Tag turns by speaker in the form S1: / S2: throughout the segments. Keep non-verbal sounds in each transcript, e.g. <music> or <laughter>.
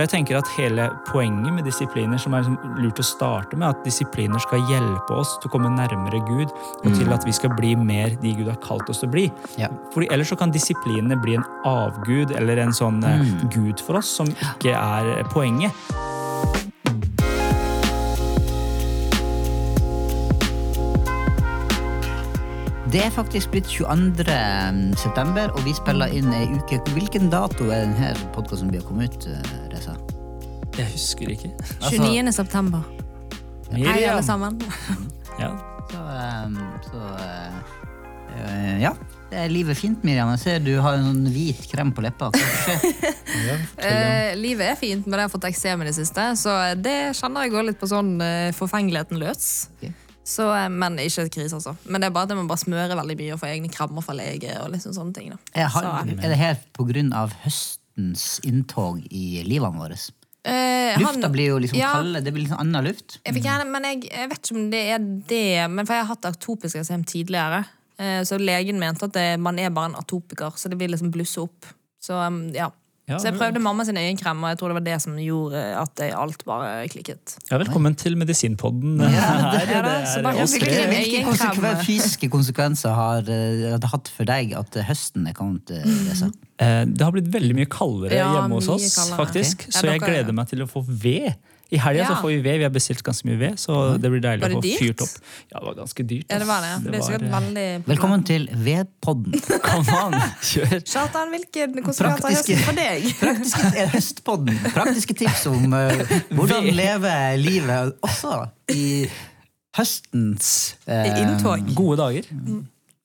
S1: Så jeg tenker at hele poenget med disipliner, som er liksom lurt å starte med, at disipliner skal hjelpe oss til å komme nærmere Gud, og til at vi skal bli mer de Gud har kalt oss til å bli.
S2: Ja.
S1: Fordi Ellers så kan disiplinene bli en avgud eller en sånn mm. gud for oss, som ikke er eh, poenget.
S2: Det er faktisk blitt 22. september, og vi spiller inn ei uke. Hvilken dato er denne podkasten blir har kommet ut, eh, Reza?
S1: Jeg husker ikke. <laughs>
S3: 29. september. Hei,
S1: Miriam.
S3: alle sammen. <laughs>
S1: Ja.
S2: Så, eh, så eh, Ja. Det er livet fint, Miriam. Jeg ser du har en sånn hvit krem på leppa. Hva skjer? <laughs>
S3: Eh, livet er fint, men jeg har fått eksem i det siste, så det kjenner jeg går litt på sånn eh, forfengeligheten løs.
S2: Ok.
S3: Så, eh, men ikke krise, altså. Men det er bare at jeg må bare smøre veldig mye og få egne krammer fra lege. og liksom sånne ting.
S2: Har,
S3: Så,
S2: er det her på grunn av høstens inntog i livene våre?
S3: eh,
S2: Lufta
S3: han-
S2: blir jo liksom
S3: ja,
S2: kaldere, det blir liksom annen luft.
S3: Jeg gjerne, men jeg, jeg vet ikke om det er det. Men for jeg har hatt atopisk eksem tidligere. Eh, Så legen mente at det, man er bare en atopiker, så det vil liksom blusse opp. Så um, ja.
S1: Ja,
S3: så jeg prøvde mamma sin egen krem, og jeg tror det var det som gjorde at det, alt bare klikket.
S1: ja, velkommen til Medisinpodden.
S2: Ja,
S3: det. <laughs>
S2: Hvilke, konsekven, fysiske konsekvenser har eh, det hatt for deg at eh, høsten er kommet? eh,
S1: Eh, Det har blitt veldig mye kaldere
S3: Ja,
S1: hjemme hos oss,
S3: kaldere.
S1: faktisk. Så jeg
S3: dere-
S1: gleder meg til å få ved. I helga så
S3: Ja.
S1: får vi ved. Vi har bestilt ganske mye ved, så det blir deilig
S3: Var
S1: å få fyrt opp. Ja, det var ganske dyrt.
S3: Ja, det var det. Det sikkert
S1: var, eh,
S3: veldig
S2: Velkommen til Vedpodden.
S1: Kom an, kjør!
S3: Kjartan, hvilke konsekvenser har høsten for deg? <laughs>
S2: Praktiske, er høstpodden. Praktiske tips om uh, <laughs> hvordan leve livet også i høstens eh,
S3: inntog.
S1: Gode dager.
S2: fa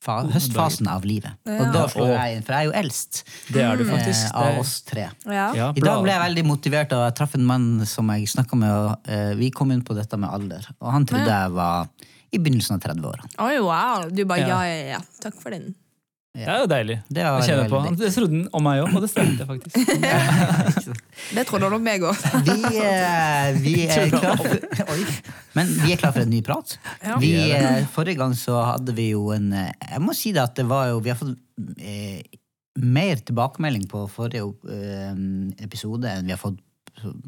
S2: høstfasen av livet. Og da slår jeg inn, for jeg er jo eldst
S1: Det er du faktisk.
S2: eh, av oss tre.
S3: Ja.
S1: Ja,
S2: I dag ble jeg veldig motivert, og jeg traff en mann som jeg snakka med. Og, eh, vi kom inn på dette med alder, og han trodde jeg var i begynnelsen av 30-åra.
S3: Oi, wow. Du bare
S1: Ja.
S3: ja, ja, ja. Takk for din.
S1: Det er jo deilig.
S2: Det var
S1: Jeg kjenner på. Det trodde han om meg òg, og det stemte faktisk. <laughs>
S3: Det trodde nok meg òg.
S2: Vi, eh, vi <laughs> er klar for. <laughs> Men vi er klar for en ny prat.
S3: Ja.
S2: Vi, eh, forrige gang så hadde vi jo en eh, Jeg må si det at det var jo Vi har fått eh, mer tilbakemelding på forrige eh, episode enn vi har fått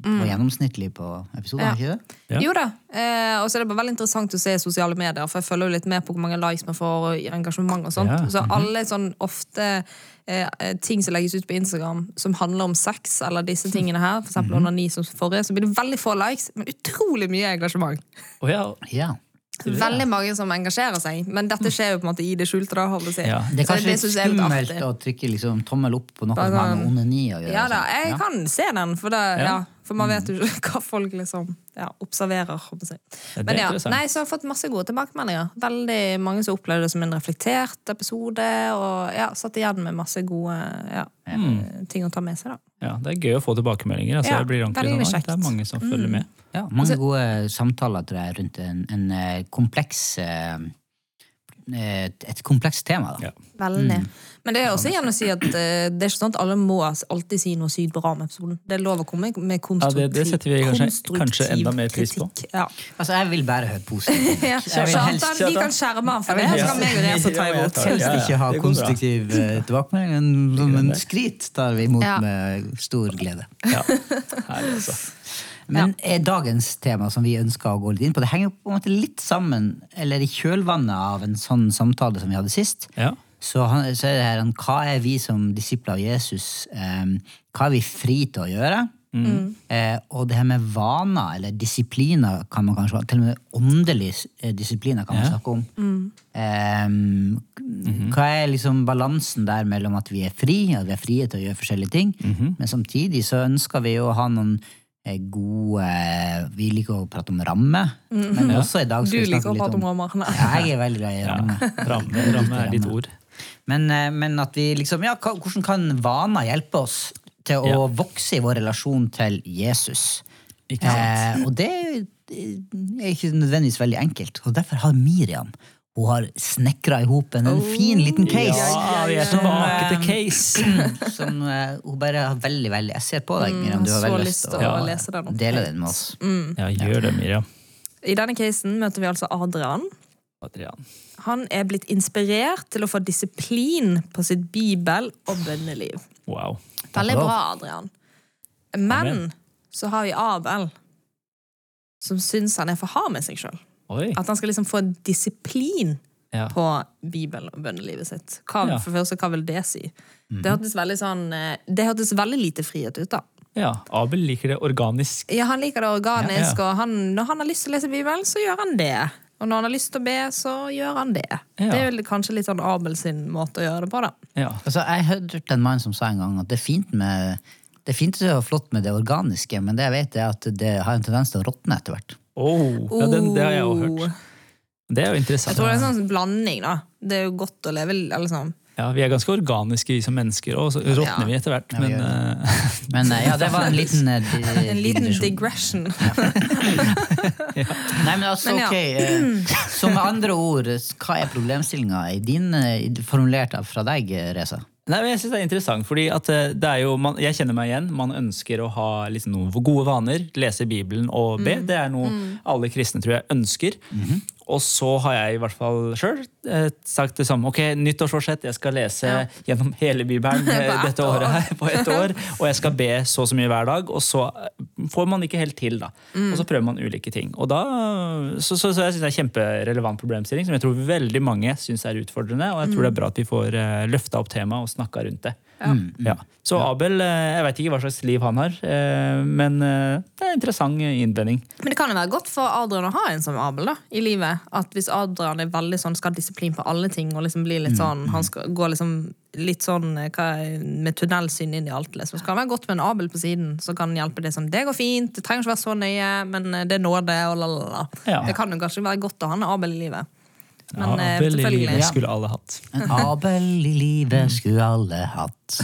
S2: på gjennomsnittlig på episoden.
S3: Ja.
S2: ikke det?
S1: Ja.
S3: Jo da. Eh, og så er det bare veldig interessant å se i sosiale medier, for jeg følger jo litt med på hvor mange likes man får, og engasjement og sånt.
S1: Ja,
S3: Så alle sånn ofte eh, ting som legges ut på Instagram som handler om sex, eller disse tingene her, for eksempel under ni som forrige, så blir det veldig få likes, men utrolig mye engasjement.
S1: Å ja.
S3: Veldig mange som engasjerer seg, men dette skjer jo på en måte i det skjulte. da, holdt å si.
S1: Ja.
S2: Det er kanskje
S3: synes er litt
S2: skummelt å trykke liksom, tommel opp på noe som har
S3: sånn-
S2: med onani å gjøre.
S3: Ja da,
S2: sånn.
S3: jeg
S2: Ja.
S3: kan se den, for, det, ja. For man vet jo ikke <laughs> hva folk liksom ja, observerer. holdt å si. Men ja, nei, så har jeg fått masse gode tilbakemeldinger. Veldig mange som opplevde det som en reflektert episode, og ja, satt igjen med masse gode ja, eh, ting å ta med seg. da.
S1: Ja, det er gøy å få tilbakemeldinger. Altså,
S3: Ja,
S1: det, blir ordentlig
S3: veldig
S1: sånn. Det er mange som følger med.
S2: Ja, mange gode samtaler tror jeg, rundt en, en eh, kompleks eh, et, et komplekst tema. Da.
S1: Ja.
S3: Veldig. Men det er også igjen å si at uh, det er ikke sånn at alle må alltid si noe sykt bra om episoden. Det er lov å komme med
S1: Ja,
S3: konstruktiv,
S1: det- det setter vi kanskje- kanskje enda mer pris på.
S3: Ja.
S2: Altså, jeg vil bare høre positivt. <laughs>
S3: Ja.
S2: Helst-
S3: vi kan skjerme han for det, <laughs>
S1: Ja,
S3: så kan meg og Reza ta imot.
S2: Helst
S1: ja, ja.
S2: ikke ha konstruktiv eh, tilbakemelding, men, men skryt tar vi imot med stor glede.
S1: Ja. Herlig, altså.
S2: Men er dagens tema som vi ønsker å gå litt inn på, det henger på en måte litt sammen, eller i kjølvannet av en sånn samtale som vi hadde sist.
S1: Ja.
S2: Så, han, så er det her, hva er vi som disipler av Jesus, eh, hva er vi fri til å gjøre? Eh, og det her med vaner, eller disipliner, kan man kanskje til og med åndelige eh, disipliner kan man
S1: Ja.
S2: snakke om. Eh, Hva er liksom balansen der mellom at vi er fri, at vi er frie til å gjøre forskjellige ting, men samtidig så ønsker vi jo å ha noen eh, gode Vi liker å prate om ramme, men også i dag
S3: Du
S2: skal vi
S3: liker å prate om rammer. Nei.
S2: ja, jeg er veldig glad i
S1: Ja.
S2: ramme.
S1: Ramme, ramme er ditt ord.
S2: Men, eh, men at vi liksom, ja, hvordan kan vaner hjelpe oss til å
S1: Ja.
S2: vokse i vår relasjon til Jesus?
S1: Ikke sant?
S2: Eh, og det er ikke nødvendigvis veldig enkelt. Og derfor har Miriam hun har snekra i hop en, en fin liten case.
S1: Ja, vi er tilbake til case. <clears throat>
S2: Som uh, hun bare har veldig, veldig Jeg ser på deg, Miriam. Du har
S3: Mm,
S2: veldig
S3: lyst til å
S2: å
S3: lese den opp.
S2: dele den med oss.
S1: Ja, gjør det, Miriam.
S3: I denne casen møter vi altså Adrian.
S1: Adrian.
S3: Han er blitt inspirert til å få disiplin på sitt bibel- og bønneliv.
S1: Wow.
S3: Veldig bra, Adrian. Men
S1: Amen.
S3: så har vi Abel, som syns han er for hard med seg sjøl.
S1: Oi.
S3: At han skal liksom få disiplin
S1: Ja.
S3: på Bibel- og bønnelivet sitt. Hva,
S1: Ja.
S3: For først, hva vil det si?
S2: Mm.
S3: Det hørtes veldig sånn eh, Det hørtes veldig lite frihet ut, da.
S1: ja. Abel liker det organisk.
S3: Ja, Han liker det organisk,
S1: Ja, ja.
S3: og han, når han har lyst til å lese Bibelen, så gjør han det. Og når han har lyst til å be, så gjør han det.
S1: Ja.
S3: Det er vel kanskje litt sånn Abel sin måte å gjøre det på, da.
S1: Ja.
S2: Altså, jeg hørte en mann som sa en gang at det er fint med det er fint og flott med det organiske, men det jeg vet er at det har en tendens til å råtne etter hvert.
S1: Oh, ja den, det har jeg
S3: Oh.
S1: hørt. Det er jo interessant.
S3: Jeg tror det er en sånn blanding, da. Det er jo godt å leve sånn.
S1: Ja, Vi er ganske organiske vi som mennesker, og så råtner
S3: Ja.
S1: vi etter hvert. Men
S2: gjør
S1: eh, <laughs>
S2: Men eh, ja, det var en liten <laughs> uh, <laughs>
S3: En liten digression.
S2: Nei, men altså,
S3: Men ja.
S2: ok. Uh, Så med andre ord, hva er problemstillinga i din, uh, formulert fra deg, Reza?
S1: Nei, men jeg synes det er interessant, fordi at eh, det er jo, man, jeg kjenner meg igjen. Man ønsker å ha liksom noen gode vaner, lese Bibelen og be. Det er noe alle kristne tror jeg ønsker. Og så har jeg i hvert fall sjøl eh, sagt det samme. Ok, nyttårsforsett, jeg skal lese
S3: Ja.
S1: gjennom hele Bibelen <laughs> eh, dette
S3: år.
S1: året her på ett år. <laughs> Og jeg skal be så og så mye hver dag, og så eh, får man ikke helt til, da. Og så prøver man ulike ting. Og da, så, så, så jeg syns det er en kjemperelevant problemstilling, som jeg tror veldig mange syns er utfordrende. Og jeg tror det er bra at vi får uh, løfta opp temaet og snakka rundt det.
S3: Ja.
S1: Ja. Så Abel, eh, jeg veit ikke hva slags liv han har, eh, men eh, det er en interessant innvending.
S3: Men det kan jo være godt for Adrian å ha en som Abel da, i livet. At hvis Adrian er veldig sånn, skal ha disiplin på alle ting, og liksom blir litt sånn, han skal gå liksom litt sånn hva, er- med tunnelsyn inn i alt, liksom. så kan det være godt med en Abel på siden, så kan han hjelpe det sånn, det går fint, det trenger ikke være så nøye, men det når det, og la, la,
S1: Ja.
S3: Det kan jo kanskje være godt å ha en Abel i livet. Men eh,
S1: Abel i
S3: selvfølgelig.
S1: livet skulle alle hatt.
S2: En Abel i livet skulle alle hatt.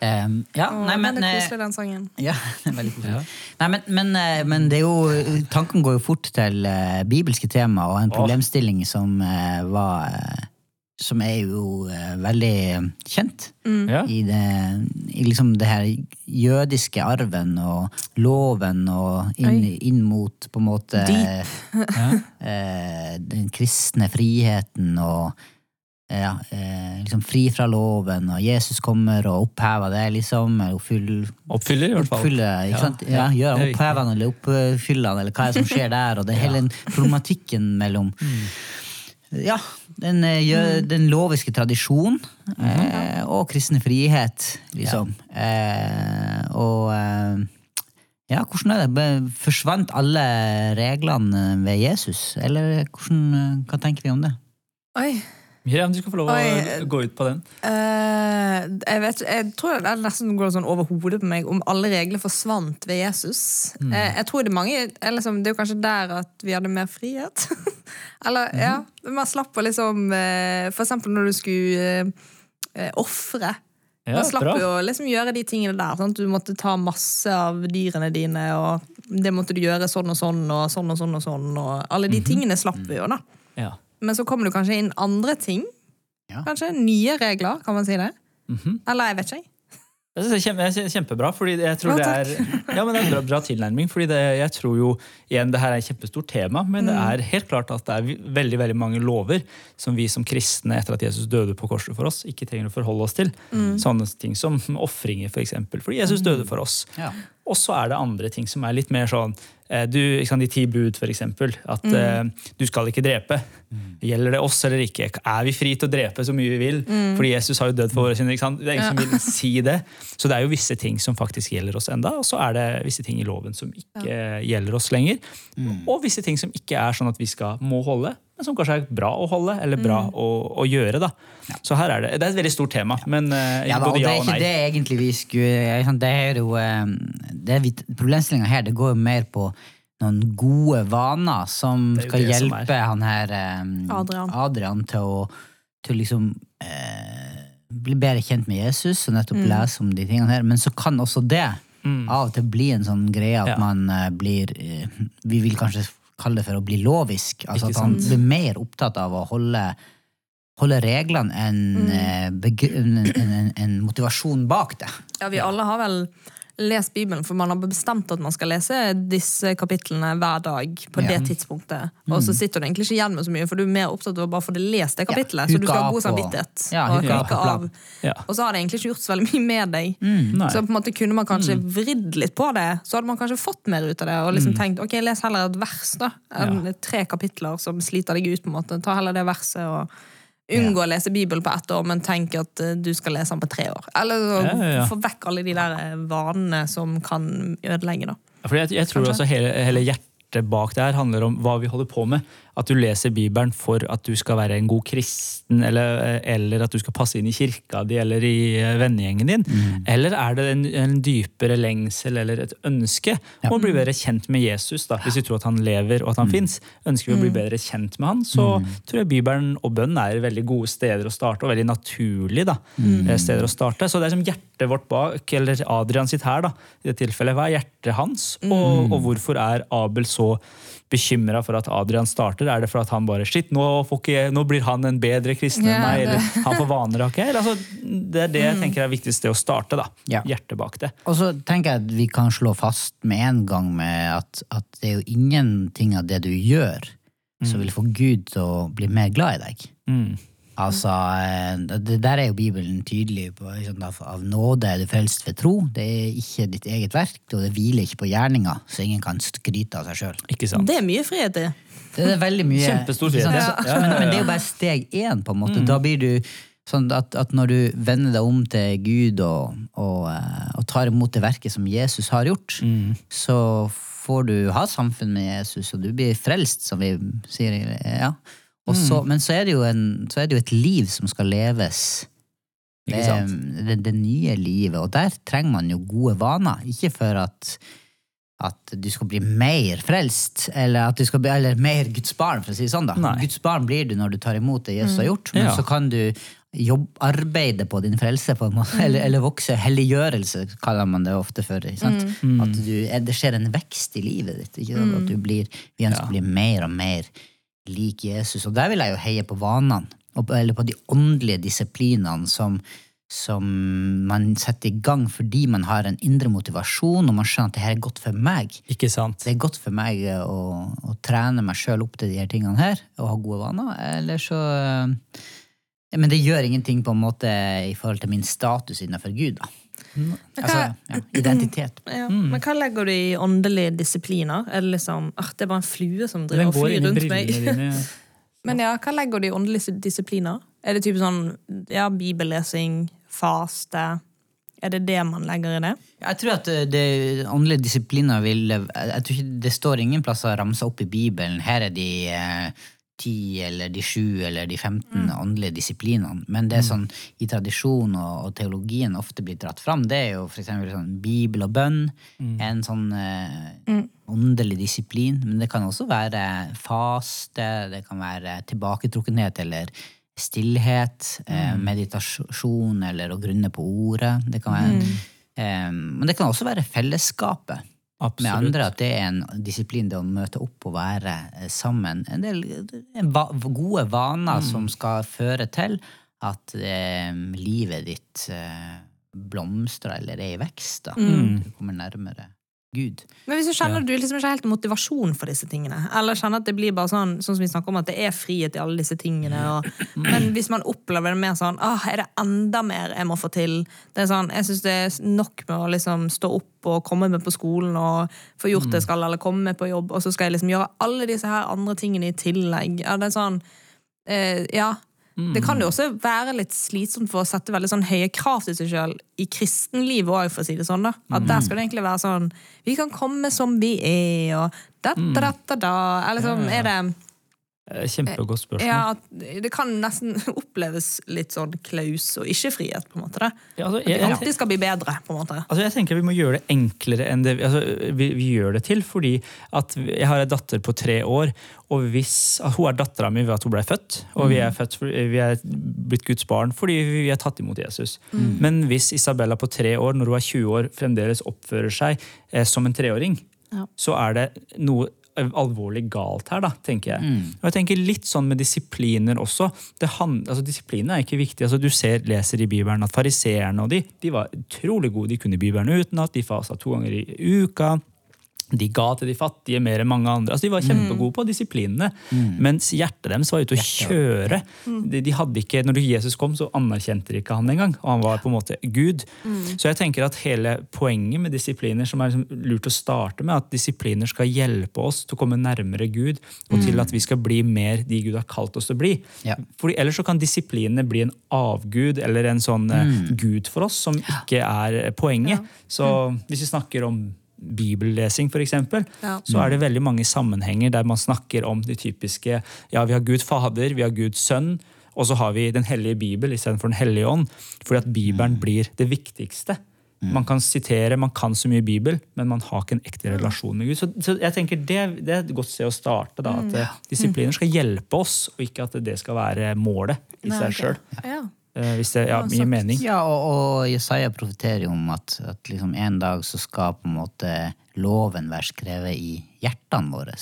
S2: Um, ja,
S3: Åh,
S2: nei, men
S3: det er
S2: eh,
S3: koselig, den sangen.
S2: Ja, <laughs> det er veldig koselig.
S1: Ja.
S2: Nei, men, men, eh, men det er jo Tanken går jo fort til uh, bibelske tema og en problemstilling som uh, var eh, Som er jo eh, veldig kjent
S1: Ja.
S2: i det I liksom det her jødiske arven og loven og inn, inn mot på en måte
S3: Deep. <laughs>
S2: eh, den kristne friheten og ja, eh, liksom fri fra loven, og Jesus kommer og opphever det, liksom. Oppfyll,
S1: Oppfyller, i hvert fall.
S2: Oppfyller, ikke
S1: Ja,
S2: sant? Ja,
S1: ja,
S2: gjør
S1: er
S2: opphever han eller oppfyller han, eller hva er det som skjer <laughs> der? Og det er hele den problematikken mellom
S1: Mm.
S2: ja, den, eh, den loviske tradisjon -hmm. og kristne frihet, liksom. Ja. og eh, ja, hvordan er det? Forsvant alle reglene ved Jesus? Eller hvordan, eh, hva tenker vi om det?
S3: Oi.
S1: Miriam, du skal få lov å
S3: Oi.
S1: gå ut på den.
S3: Uh, jeg, vet, jeg tror det er nesten går sånn over hodet på meg om alle regler forsvant ved Jesus. Eh, jeg tror Det er mange liksom, Det er jo kanskje der at vi hadde mer frihet. <laughs> eller ja, Man slapp å liksom eh, For eksempel når du skulle uh, ofre.
S1: Ja,
S3: Man slapp
S1: bra.
S3: jo å liksom gjøre de tingene der. Sant? Du måtte ta masse av dyrene dine, og det måtte du gjøre sånn og sånn og sånn og sånn. Og sånn, og alle de tingene slapp vi jo, da.
S1: Ja.
S3: Men så kommer du kanskje inn andre ting. Kanskje nye regler, kan man si det?
S1: Mhm.
S3: Eller jeg vet ikke.
S1: Jeg synes det er kjempebra, fordi jeg tror
S3: Ja,
S1: det er ja, men det er en bra, bra tilnærming. fordi det, jeg tror jo, igjen, det her er et kjempestort tema, men det er helt klart at det er veldig veldig mange lover som vi som kristne etter at Jesus døde på korset for oss, ikke trenger å forholde oss til. Sånne ting som ofringer, for eksempel, fordi Jesus døde for oss.
S2: Ja.
S1: Og så er det andre ting som er litt mer sånn du, sant, De ti bud, for eksempel. At uh, du skal ikke drepe. Gjelder det oss eller ikke? Er vi fri til å drepe så mye vi vil? Fordi Jesus har jo dødd for våre synder. ikke sant? Det er ingen som vil si det. Så det er jo visse ting som faktisk gjelder oss enda, og så er det visse ting i loven som ikke gjelder oss lenger. Og visse ting som ikke er sånn at vi skal må holde, men som kanskje er bra å holde, eller bra å, å gjøre. da. Så her er det Det er et veldig stort tema, men uh,
S2: Ja, da, og
S1: nei.
S2: det er ikke det egentlig vi skulle Det er jo eh, det er Problemstillinga her det går jo mer på noen gode vaner som skal
S1: hjelpe som
S2: han her um,
S3: Adrian.
S2: Adrian til å til liksom eh, bli bedre kjent med Jesus og nettopp
S1: Mm.
S2: lese om de tingene her. Men så kan også det av og til bli en sånn greie at
S1: Ja.
S2: man uh, blir uh, Vi vil kanskje kalle det for å bli lovisk. Altså at han blir mer opptatt av å holde holde reglene enn
S3: Mm.
S2: eh, en, en, en, en motivasjon bak det.
S3: Ja, vi alle har vel lest Bibelen, for man har bestemt at man skal lese disse kapitlene hver dag på det tidspunktet. Og så sitter du egentlig ikke igjen med så mye, for du er mer opptatt av å bare få det lest, det kapitlet. Så du skal ha god samvittighet. Og
S2: av.
S3: Og så har det egentlig ikke gjort så veldig mye med deg.
S1: Nei.
S3: Så på en måte kunne man kanskje vridd litt på det, så hadde man kanskje fått mer ut av det. Og liksom tenkt ok, les heller et vers da, enn tre kapitler som sliter deg ut. på en måte. Ta heller det verset og unngå å lese Bibelen på ett år, men tenk at eh, du skal lese den på tre år. Eller
S1: Ja,
S3: få vekk alle de der eh, vanene som kan ødelegge. da.
S1: Fordi jeg, jeg tror
S3: Kanskje.
S1: også hele, hele hjertet bak det her handler om hva vi holder på med. At du leser Bibelen for at du skal være en god kristen, eller, eller at du skal passe inn i kirka di eller i eh, vennegjengen din. Eller er det en, en dypere lengsel eller et ønske om å bli bedre kjent med Jesus? da, Hvis vi tror at han lever og at han fins. Ønsker vi å bli bedre kjent med han, så tror jeg Bibelen og bønn er veldig gode steder å starte, og veldig naturlige da, eh, steder å starte. Så det er som hjertet vårt bak, eller Adrian sitt her, da, i det tilfellet. Hva er hjertet hans, og, og hvorfor er Abel så bekymra for at Adrian starter? Er det for at han bare Shit, nå, får ikke, nå blir han en bedre kristen enn meg, eller han får vaner av ikke? Altså, det er det jeg tenker er viktigst det å starte. da.
S2: Ja.
S1: Hjertet bak det.
S2: Og så tenker jeg at vi kan slå fast med en gang med at, at det er jo ingenting av det du gjør, som vil få Gud til å bli mer glad i deg.
S1: Mm.
S2: Altså, eh, det Der er jo Bibelen tydelig på. Sånn, Av, av nåde er du frelst ved tro. Det er ikke ditt eget verk, og det hviler ikke på gjerninga, så ingen kan skryte av seg sjøl.
S3: Det er mye frihet i.
S2: Det er veldig mye
S1: Kjempestor frihet. Ja,
S2: Men, men det er jo bare steg én, på en måte. Da blir du sånn at, at når du vender deg om til Gud og, og, eh, og tar imot det verket som Jesus har gjort, så får du ha samfunn med Jesus, og du blir frelst, som vi sier. ja. Og så, Men så er, det jo en, så er det jo et liv som skal leves.
S1: Ikke
S2: Det,
S1: sant?
S2: det, det nye livet. Og der trenger man jo gode vaner. Ikke for at, at du skal bli mer frelst, eller at du skal bli eller mer Guds barn, for å si det sånn. da.
S1: Nei.
S2: Guds barn blir du når du tar imot det Jesus har gjort, men
S1: Ja.
S2: så kan du jobb, arbeide på din frelse, på en måte, eller, eller vokse. Helliggjørelse kaller man det ofte for. Ikke sant? At du, det skjer en vekst i livet ditt. Ikke sant? At du blir, vi ønsker å bli mer og mer lik Jesus. Og der vil jeg jo heie på vanene, eller på de åndelige disiplinene som, som man setter i gang fordi man har en indre motivasjon, og man skjønner at det her er godt for meg.
S1: Ikke sant?
S2: Det er godt for meg å, å trene meg sjøl opp til de her tingene her, og ha gode vaner. Eller så eh, Men det gjør ingenting på en måte i forhold til min status innenfor Gud, da. Altså, ja, identitet.
S3: Ja. Men hva legger du i åndelige disipliner? Er det liksom, ah, det er bare en flue som driver og flyr rundt meg? <laughs> Men ja, hva legger du i åndelige disipliner? Er det type sånn ja, bibellesing, faste? Er det det man legger i det?
S2: Jeg tror at eh, det åndelige disipliner vil jeg tror ikke, Det står ingen plasser ramsa opp i Bibelen. Her er de eh, ti eller de sju eller de 15 åndelige disiplinene. Men det mm. sånn i tradisjon og, og teologien ofte blir dratt fram, det er jo eksempel sånn Bibel og bønn. En sånn eh, åndelig disiplin. Men det kan også være faste, det kan være tilbaketrukkenhet eller stillhet, eh, meditasjon eller å grunne på ordet. Det kan være, eh, men det kan også være fellesskapet med andre. At det er en disiplin, det å møte opp og være eh, sammen. En del gode vaner som skal føre til at eh, livet ditt eh, blomstrer eller er i vekst. Da. Du kommer nærmere Gud.
S3: Men hvis du kjenner at du liksom ikke har helt motivasjon for disse tingene, eller kjenner at det blir bare sånn, sånn som vi snakker om, at det er frihet i alle disse tingene, og, men hvis man opplever det mer sånn ah, er det enda mer jeg må få til? Det er sånn, Jeg syns det er nok med å liksom stå opp og komme med på skolen og få gjort det jeg skal, eller komme med på jobb, og så skal jeg liksom gjøre alle disse her andre tingene i tillegg. Ja, det er sånn eh, Ja. Det kan jo også være litt slitsomt for å sette veldig sånn høye krav til seg sjøl i kristenlivet òg, for å si det sånn. da. At der skal det egentlig være sånn Vi kan komme som vi er, og da, da, da, da. Eller sånn, er det
S1: Kjempegodt spørsmål.
S3: Ja, det kan nesten <laughs> oppleves litt sånn klaus og ikke frihet, på en måte. det.
S1: Ja, altså,
S3: At det
S1: jeg, jeg,
S3: alltid skal bli bedre, på en måte.
S1: Altså jeg tenker Vi må gjøre det enklere enn det altså vi, vi gjør det til. fordi at Jeg har en datter på tre år. og hvis, altså Hun er dattera mi ved at hun ble født. Og vi er, født, vi er blitt Guds barn fordi vi er tatt imot Jesus. Men hvis Isabella på tre år, når hun er 20 år, fremdeles oppfører seg eh, som en treåring,
S3: Ja.
S1: så er det noe alvorlig galt her, da, tenker jeg. Og jeg tenker litt sånn med disipliner også. Det altså Disipliner er ikke viktig. altså Du ser, leser i Bibelen at fariseerne og de, de var utrolig gode. De kunne Bibelen utenat, de fasa to ganger i uka. De ga til de fattige mer enn mange andre. Altså, de var kjempegode på disiplinene. Mens hjertet deres var ute å kjøre. De, de hadde ikke, når Jesus kom, så anerkjente de ikke han engang. Og han var på en måte Gud. Så jeg tenker at hele poenget med disipliner, som er liksom lurt å starte med, at disipliner skal hjelpe oss til å komme nærmere Gud, og til at vi skal bli mer de Gud har kalt oss til å bli.
S2: Ja.
S1: Fordi Ellers så kan disiplinene bli en avgud eller en sånn eh, gud for oss, som ikke er poenget. Så hvis vi snakker om bibellesing, f.eks.,
S3: Ja.
S1: så er det veldig mange sammenhenger der man snakker om de typiske Ja, vi har Gud Fader, vi har Gud Sønn, og så har vi Den hellige bibel istedenfor Den hellige ånd. Fordi at Bibelen blir det viktigste. Man kan sitere, man kan så mye Bibel, men man har ikke en ekte relasjon med Gud. Så, så jeg tenker det, det er et godt sted å starte. da, At disipliner skal hjelpe oss, og ikke at det skal være målet i seg sjøl.
S3: Ja.
S1: Hvis det ja, gir mening.
S2: Ja, og, og Jesaja profeterer jo om at, at liksom en dag så skal på en måte loven være skrevet i hjertene våre.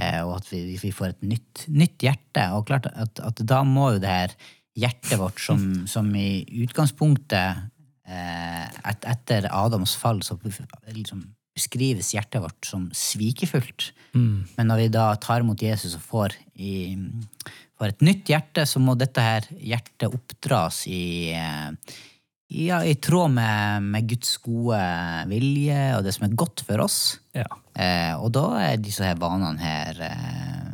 S2: eh, og at vi, vi får et nytt, nytt hjerte. Og klart at, at da må jo det her hjertet vårt, som, som i utgangspunktet eh, et, Etter Adams fall så liksom beskrives hjertet vårt som svikefullt. Men når vi da tar imot Jesus og får, i, får et nytt hjerte, så må dette her hjertet oppdras i, eh, ja, i tråd med, med Guds gode vilje og det som er godt for oss.
S1: Ja.
S2: Eh, og da er disse her vanene her eh,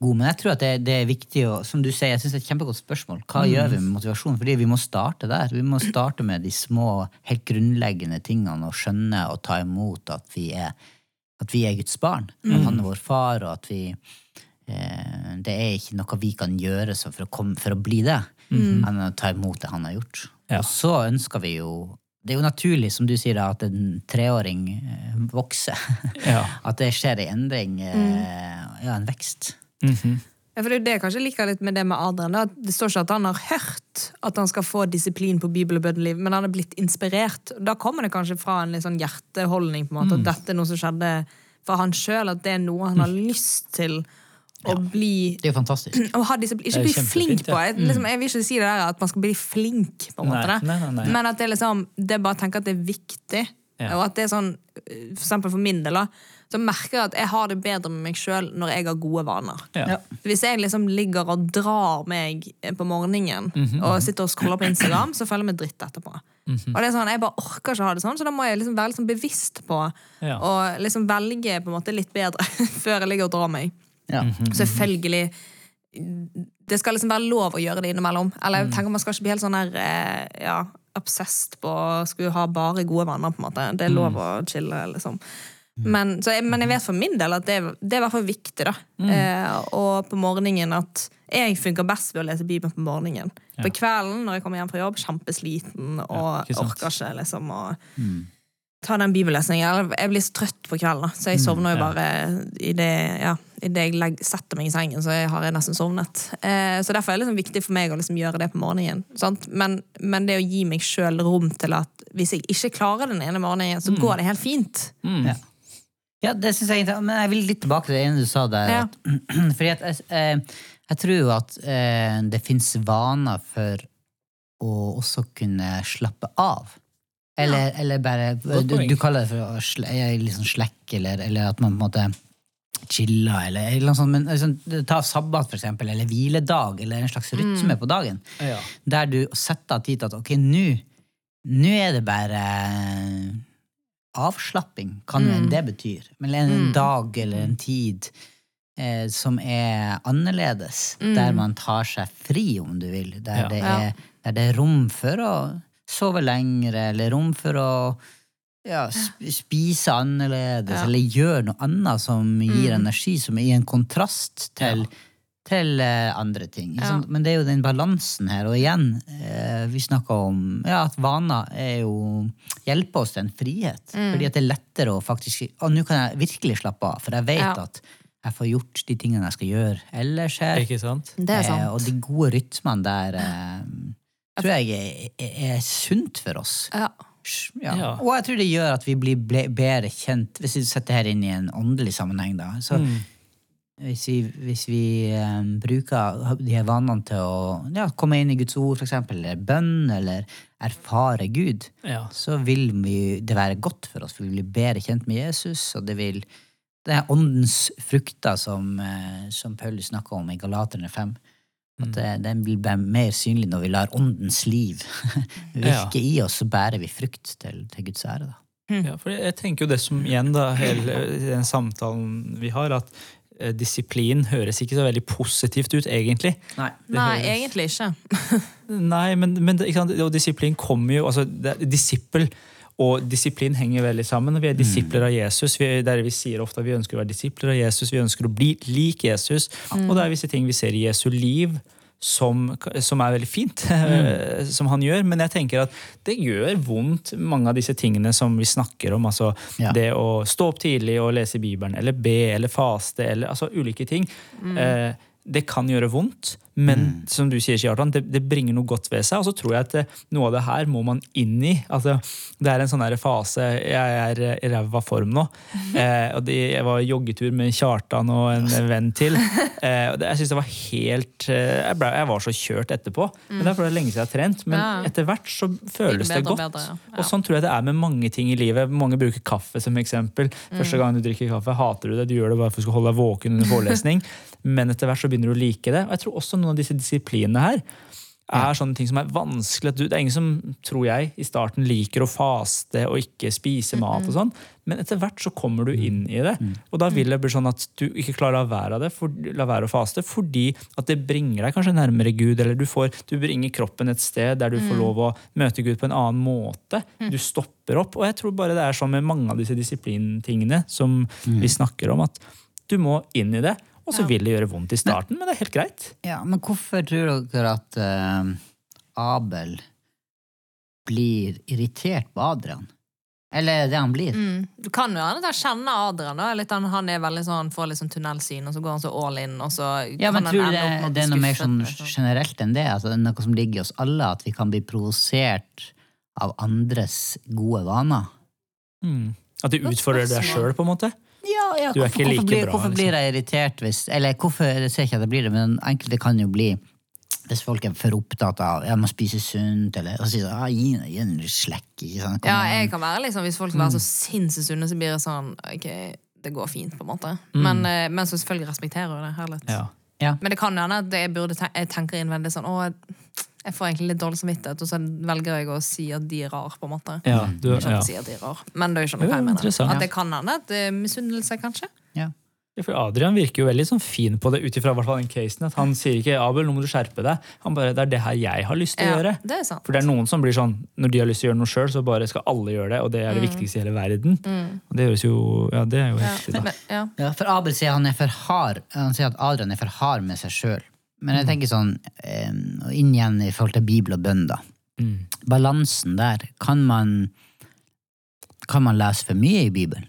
S2: gode. Men jeg tror at det, det er viktig å Som du sier, jeg synes det er et kjempegodt spørsmål. Hva gjør vi med motivasjon? Fordi vi må starte der. Vi må starte med de små, helt grunnleggende tingene og skjønne og ta imot at vi er, at vi er Guds barn. At han er vår far, og at vi eh, Det er ikke noe vi kan gjøre så for, å komme, for å bli det, enn å ta imot det han har gjort.
S1: Ja.
S2: Og så ønsker vi jo det er jo naturlig, som du sier, da, at en treåring eh, vokser.
S1: Ja. <laughs>
S2: At det skjer en endring. eh, Ja, en vekst.
S1: Mhm.
S3: Ja, for det er det jeg kanskje liker litt med det med Adrian. da, Det står ikke at han har hørt at han skal få disiplin på bibel og bønneliv, men han er blitt inspirert. Da kommer det kanskje fra en litt sånn hjerteholdning, på en måte, at dette er noe som skjedde for han sjøl, at det er noe han har lyst til å bli
S2: Det er fantastisk. <clears throat>
S3: å ha disiplin. Ikke bli flink på. Jeg, liksom, jeg vil ikke si det der at man skal bli flink, på en måte.
S1: nei, nei, nei.
S3: Men at det er liksom Det er bare å tenke at det er viktig.
S1: Ja.
S3: Og at det er sånn For eksempel for min del, da. Så merker jeg at jeg har det bedre med meg sjøl når jeg har gode vaner.
S1: Ja.
S3: Hvis jeg liksom ligger og drar meg på morgenen og sitter og scroller på Instagram, så føler jeg meg dritt etterpå. Og det er sånn, Jeg bare orker ikke å ha det sånn, så da må jeg liksom være liksom bevisst på
S1: Ja.
S3: liksom velge på en måte litt bedre <laughs> før jeg ligger og drar meg.
S2: Ja.
S3: Selvfølgelig Det skal liksom være lov å gjøre det innimellom. Eller
S1: Mm.
S3: jeg tenker Man skal ikke bli helt sånn her eh, ja, obsessed på å skulle ha bare gode vaner. på en måte Det er lov
S1: Mm.
S3: å chille, liksom. Men, så jeg, men jeg vet for min del at det, det er i hvert fall viktig. da
S1: Mm.
S3: eh, Og på morgenen at jeg funker best ved å lese Bibelen på morgenen. På kvelden når jeg kommer hjem fra jobb, kjempesliten og
S1: ikke
S3: orker ikke liksom å ta den bibellesningen. Jeg blir så trøtt på kvelden, da. så jeg sovner jo
S1: bare ja.
S3: bare idet ja, i det jeg legger, setter meg i sengen. Så jeg har jeg nesten sovnet. Eh, så derfor er det liksom viktig for meg å liksom gjøre det på morgenen. Sant? Men, men det å gi meg sjøl rom til at hvis jeg ikke klarer den ene morgenen,
S1: Mm.
S3: så går det helt fint.
S2: Ja. Ja, det synes jeg. Men jeg vil litt tilbake til det ene du sa der.
S3: Ja.
S2: At, <clears throat> fordi at jeg, eh, jeg tror jo at eh, det fins vaner for å også kunne slappe av. Eller, eller bare du, du kaller det for å liksom slekke, eller, eller at man på en måte chiller, eller, eller noe sånt. Men liksom, ta sabbat, for eksempel, eller hviledag, eller en slags rytme på dagen.
S1: Ja.
S2: Der du setter av tid til at ok, nå er det bare avslapping, kan jo enn det betyr. Men en dag eller en tid eh, som er annerledes, der man tar seg fri, om du vil. Der,
S1: Ja.
S2: det, er, der det er rom for å sove lengre, eller rom for å ja, spise annerledes,
S3: Ja.
S2: eller gjøre noe annet som gir energi, som er i en kontrast til til eh, andre ting.
S3: Ja.
S2: Men det er jo den balansen her. Og igjen, eh, vi snakka om ja, at vaner er jo hjelper oss til en frihet. Fordi at det er lettere å faktisk Å, nå kan jeg virkelig slappe av, for jeg vet
S3: Ja.
S2: at jeg får gjort de tingene jeg skal gjøre ellers her.
S1: Ikke sant?
S3: Det er sant.
S2: Eh, og de gode rytmene der eh, tror jeg er, er, er sunt for oss.
S3: Ja.
S2: Ja.
S1: Ja.
S2: Og jeg tror det gjør at vi blir bedre kjent, hvis vi setter her inn i en åndelig sammenheng. da. Så
S1: Mm.
S2: Hvis vi, hvis vi um, bruker de her vanene til å ja, komme inn i Guds ord, for eksempel, eller bønn, eller erfare Gud,
S1: Ja.
S2: så vil vi, det være godt for oss. for Vi blir bedre kjent med Jesus, og det vil det er åndens frukter som, eh, som Paulus snakker om i Galaterne 5.
S1: Mm.
S2: At eh, den blir mer synlig når vi lar åndens liv <laughs> virke i oss, så bærer vi frukt til, til Guds ære. da.
S1: Ja, for jeg tenker jo det som igjen da, hele den samtalen vi har, at disiplin høres ikke så veldig positivt ut, egentlig.
S2: Nei.
S3: Nei,
S1: høres-
S3: egentlig ikke. <laughs>
S1: Nei, men, men ikke sant? og disiplin kommer jo altså, det, Disippel og disiplin henger veldig sammen. Vi er disipler av Jesus. Vi, er der vi sier ofte at vi ønsker å være disipler av Jesus, vi ønsker å bli lik Jesus. Og det er visse ting vi ser i Jesu liv som, som er veldig fint, <laughs> som han gjør. Men jeg tenker at det gjør vondt, mange av disse tingene som vi snakker om. altså
S2: Ja.
S1: Det å stå opp tidlig og lese Bibelen, eller be, eller faste, eller altså ulike ting. Eh, det kan gjøre vondt, men som du sier, Kjartan, det, det bringer noe godt ved seg. Og så tror jeg at eh, noe av det her må man inn i. Altså, det er en sånn fase Jeg er eh, i ræva form nå. Eh, og det, jeg var joggetur med Kjartan og en <laughs> venn til. Eh, og det, jeg synes det var helt eh, jeg, ble, jeg var så kjørt etterpå. Men Det er fordi det er lenge siden jeg har trent. Men etter hvert så føles det
S3: og
S1: godt.
S3: bedre, ja. Ja.
S1: Og sånn tror jeg det er med mange ting i livet. Mange bruker kaffe som eksempel. Første gang du drikker kaffe, hater du det. Du gjør det bare for å holde deg våken under forelesning. <laughs> Men etter hvert så begynner du å like det. Og jeg tror også noen av disse disiplinene her er sånne ting som er vanskelig. du- Det er ingen som, tror jeg, i starten liker å faste og ikke spise mat og sånn. Men etter hvert så kommer du inn i det. Og da vil det bli sånn at du ikke klarer å la være, av det, for, la være å faste fordi at det bringer deg kanskje nærmere Gud. Eller du, får, du bringer kroppen et sted der du får lov å møte Gud på en annen måte. Du stopper opp. Og jeg tror bare det er sånn med mange av disse disiplintingene som vi snakker om, at du må inn i det. Og så
S3: Ja.
S1: vil det gjøre vondt i starten, men det er helt greit.
S2: Ja, Men hvorfor tror dere at uh, Abel blir irritert på Adrian? Eller er det han blir?
S3: Mm. Du kan jo jeg kjenner Adrian. Da. Litt, han, han er veldig sånn, får litt sånn tunnelsyn, og så går han så all in. Og så
S2: Ja, men
S3: kan han
S2: tror du det, det er noe mer sånn
S3: liksom.
S2: generelt enn det? Altså, det er noe som ligger i oss alle, at vi kan bli provosert av andres gode vaner?
S1: Mm. At du utfordrer deg sjøl, på en måte.
S2: Ja,
S1: Du er
S2: hvorfor,
S1: ikke like
S2: hvorfor, blir,
S1: bra,
S2: hvorfor
S1: liksom.
S2: blir jeg irritert hvis Eller hvorfor jeg ser ikke at jeg blir det, men enkelte kan jo bli hvis folk er for opptatt av ja, man spiser sunt, eller og sier ah, gi, gi en slekk. Ikke sant?
S3: Ja, jeg kan være liksom, Hvis folk
S2: Mm.
S3: er så sinnssykt sunne, så blir det sånn Ok, det går fint, på en måte.
S2: Mm.
S3: Men, eh, men så selvfølgelig respekterer jeg det. Herlig.
S1: Ja.
S2: Ja.
S3: Men det kan hende at jeg burde ten jeg tenker innvendig sånn Å, jeg- får egentlig litt dårlig samvittighet, og så velger jeg å si at de er rar, på en måte.
S1: Ja, du,
S3: Ikke
S1: ja.
S3: si at de er rar, men det er jo ikke
S1: noe
S3: hva jeg mener. At det kan hende at det er misunnelse, kanskje.
S2: Ja.
S1: Ja, For Adrian virker jo veldig sånn fin på det, ut ifra den casen. At han sier ikke 'Abel, nå må du skjerpe deg'. Han bare 'det er det her jeg har lyst til å
S3: Ja,
S1: gjøre'.
S3: det er sant.
S1: For det er noen som blir sånn, når de har lyst til å gjøre noe sjøl, så bare skal alle gjøre det, og det er det viktigste i hele verden. Og det høres jo Ja, det er jo
S3: Mm.
S1: Heftig, da.
S3: men, ja.
S2: Ja, for Abel sier han er for hard. Han sier at Adrian er for hard med seg sjøl. Men jeg tenker sånn, eh, og inn igjen i forhold til Bibel og bønn, da.
S1: Mm.
S2: Balansen der. Kan man, kan man lese for mye i Bibelen?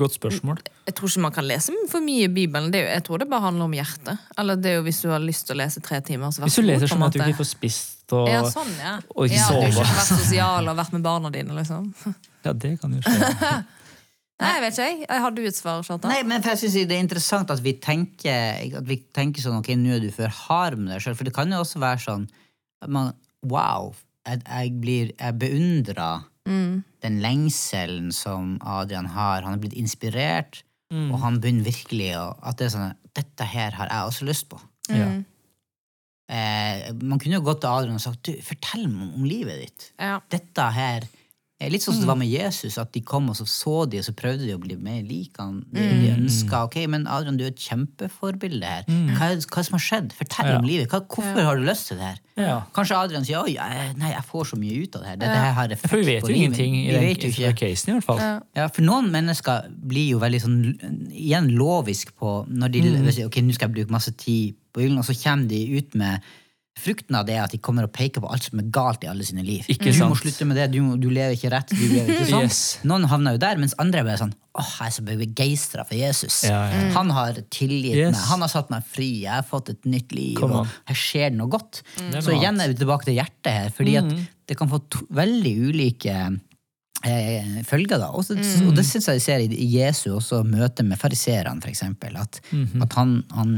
S1: Godt spørsmål.
S3: Jeg tror ikke man kan lese for mye i Bibelen. Det er jo, jeg tror det bare handler om hjertet. Eller det er jo hvis du har lyst til å lese tre timer. Så
S1: Hvis du leser sånn at du ikke får spist og
S3: Ja, sånn, ja.
S1: og ikke
S3: ja, Du
S1: har
S3: ikke har vært sosial og vært med barna dine, liksom.
S1: Ja, det kan jo skje. <laughs>
S3: Nei, jeg vet ikke, jeg. Har du et svar?
S2: Nei, men jeg synes Det er interessant at vi tenker, at vi tenker sånn Ok, nå er du for hard med deg sjøl. For det kan jo også være sånn at man, Wow, jeg, jeg, blir, jeg beundrer
S3: Mm.
S2: den lengselen som Adrian har. Han er blitt inspirert,
S1: Mm.
S2: og han begynner virkelig å At det er sånn Dette her har jeg også lyst på.
S1: Ja.
S3: Mm.
S2: Eh, man kunne jo gått til Adrian og sagt du, fortell meg om, livet ditt.
S3: Ja.
S2: Dette her er Litt sånn som det var med Jesus, at de kom og så så de, og så prøvde de å bli mer lik han. De, de ønsket, ok, men Adrian, du er et kjempeforbilde her. Hva, er, hva er det som har skjedd? Fortell
S1: Ja.
S2: om livet. Hva, hvorfor har du lyst til det her?
S1: Ja.
S2: Kanskje Adrian sier oi, nei, jeg får så mye ut av det her. Dette her har effekt
S1: For vi vet jo ingenting i den,
S2: jo ikke.
S1: casen, i hvert fall.
S2: Ja, for noen mennesker blir jo veldig sånn igjen lovisk på når de
S1: Mm.
S2: ok, nå skal jeg bruke masse tid på Bibelen, og så kommer de ut med frukten av det er at de kommer og peker på alt som er galt i alle sine liv.
S1: Ikke
S2: du må slutte med det, du, må, du lever ikke rett, du lever ikke <laughs> sånn.
S1: Yes.
S2: Noen havner jo der, mens andre er sånn åh, jeg er så begeistra for Jesus.
S1: Ja, ja.
S2: Han har tilgitt
S1: Yes.
S2: meg, han har satt meg fri, jeg har fått et nytt liv, og her skjer det noe godt.
S1: Er
S2: Så igjen er vi tilbake til hjertet her, fordi at det kan få to, veldig ulike eh, følger. da. Og, mm. og det syns jeg vi ser i Jesu også møte med fariserene, for eksempel. At, at han, han,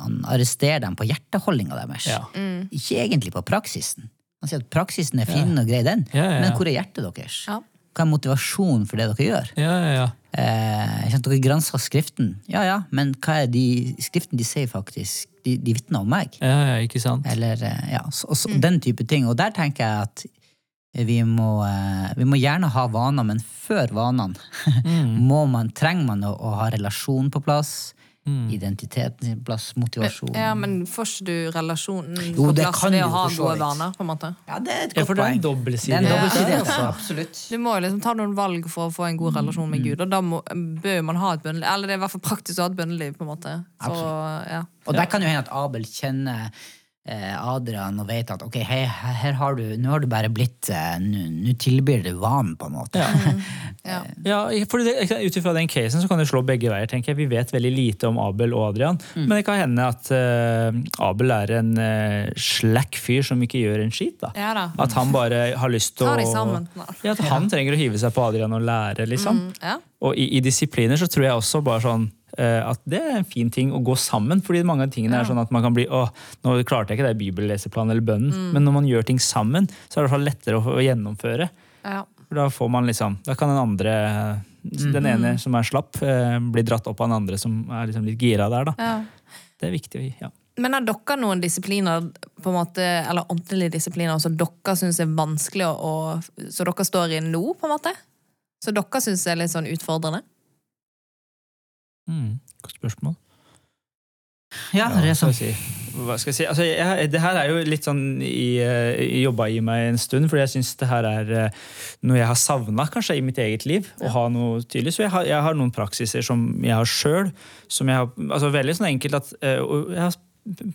S2: han arresterer dem på hjerteholdninga deres.
S1: Ja.
S2: Ikke egentlig på praksisen. Han sier at praksisen er fin og grei, den,
S1: Ja, ja, ja.
S2: men hvor er hjertet deres?
S3: Ja.
S2: Hva er motivasjonen for det dere gjør?
S1: Ja, ja, ja.
S2: Eh, dere gransker Skriften. Ja, ja, men hva er de, Skriften de sier faktisk? De, de vitner om meg.
S1: ja, ja ikke sant?
S2: Eller, eh, ja, så, og så, Den type ting. Og der tenker jeg at vi må, eh, vi må gjerne ha vaner, men før vanene mm. <laughs> man, trenger man å, å ha relasjon på plass. Identiteten sin plass, motivasjonen
S3: Ja, men får ikke du relasjonen
S2: Jo,
S3: på plass ved å ha gode vaner? på en måte?
S2: Ja, det er et godt poeng. Det er en
S3: Ja. Ja.
S2: altså. Absolutt.
S3: Du må jo liksom ta noen valg for å få en god relasjon med Gud, og da må, bør man ha et bønneliv. Eller det er i hvert fall praktisk å ha et bønneliv, på en måte. For, ja.
S2: Og der kan jo hende at Abel kjenner Adrian og vet at ok, her, her har du, nå har du bare blitt eh, Nå tilbyr du vanen, på en måte.
S3: Ja. <laughs>
S1: Ja, for det, Ut ifra den casen så kan det slå begge veier. tenker jeg. Vi vet veldig lite om Abel og Adrian,
S3: Mm.
S1: men det kan hende at uh, Abel er en uh, slack fyr som ikke gjør en skit. da.
S3: Ja da.
S1: At han bare har lyst til
S3: Ta
S1: å
S3: de sammen.
S1: Ja, At han trenger å hive seg på Adrian og lære, liksom.
S3: Mm, ja.
S1: Og i, i disipliner så tror jeg også bare sånn eh, at det er en fin ting å gå sammen. fordi mange av tingene er sånn at man kan bli å, nå klarte jeg ikke det bibelleseplanen eller bønnen,
S3: Mm.
S1: men når man gjør ting sammen, så er det i hvert fall lettere å, gjennomføre.
S3: Ja.
S1: For da får man liksom, da kan den andre, den ene som er slapp, eh, bli dratt opp av den andre som er liksom litt gira der. da.
S3: Ja.
S1: Det er viktig. ja.
S3: Men har dere noen disipliner, på en måte, eller åndelige disipliner, som dere syns er vanskelig å Så dere står i nå, på en måte? Så dere syns er litt sånn utfordrende?
S1: Mm, godt spørsmål.
S2: Ja, det er sånn.
S1: Hva skal jeg si? Altså, jeg, det her er jo litt sånn i, eh, jobba i meg en stund, fordi jeg syns det her er eh, noe jeg har savna kanskje i mitt eget liv. å ha noe tydelig. Så jeg har, jeg har noen praksiser som jeg har sjøl. Altså veldig sånn enkelt at eh, jeg har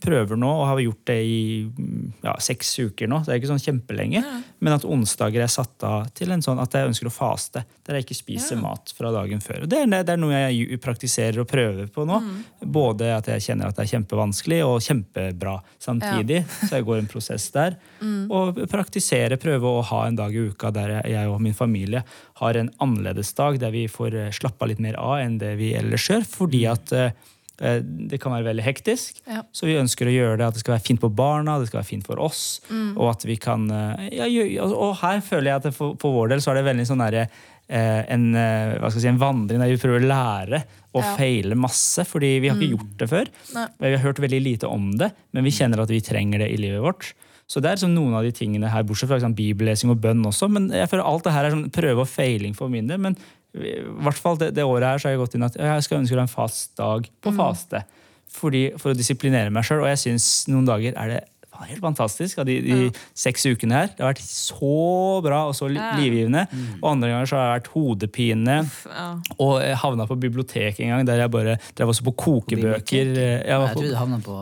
S1: prøver nå, og har gjort det i mm, ja, seks uker nå. Det er ikke sånn kjempelenge. Men at onsdager er satt av til en sånn at jeg ønsker å faste. Der jeg ikke spiser mat fra dagen før. Og det, er, det er noe jeg praktiserer og prøver på nå. Både at jeg kjenner at det er kjempevanskelig, og kjempebra samtidig. Så jeg går en prosess der. <laughs> Og praktisere, prøve å ha en dag i uka der jeg, og min familie har en annerledes dag, der vi får slappa litt mer av enn det vi ellers gjør. Fordi at eh, Eh, Det kan være veldig hektisk,
S3: Ja.
S1: så vi ønsker å gjøre det at det skal være fint på barna, det skal være fint for oss. Og at vi kan eh, ja, og her føler jeg at for, for vår del så er det veldig sånn derre eh, en, eh, hva skal jeg si, en vandring der vi prøver å lære og
S3: Ja.
S1: feile masse. Fordi vi har ikke gjort det før.
S3: Nei.
S1: Vi har hørt veldig lite om det, men vi kjenner at vi trenger det i livet vårt. Så det er liksom noen av de tingene her, bortsett fra liksom, bibellesing og bønn også. Men jeg føler alt det her er sånn prøve og feiling for min del. Men i hvert fall det, det året her så har jeg gått inn at jeg skal ønske deg en fast dag på faste. Fordi, for å disiplinere meg sjøl. Og jeg syns noen dager er det helt fantastisk. Av de, de seks ukene her. Det har vært så bra og så livgivende.
S3: Ja.
S1: livgivende. Og andre ganger så har det vært hodepine.
S3: Ja.
S1: Og jeg havna på biblioteket en gang der jeg bare drev også på kokebøker. Jeg var
S2: Jeg
S1: på,
S2: tror du havna på,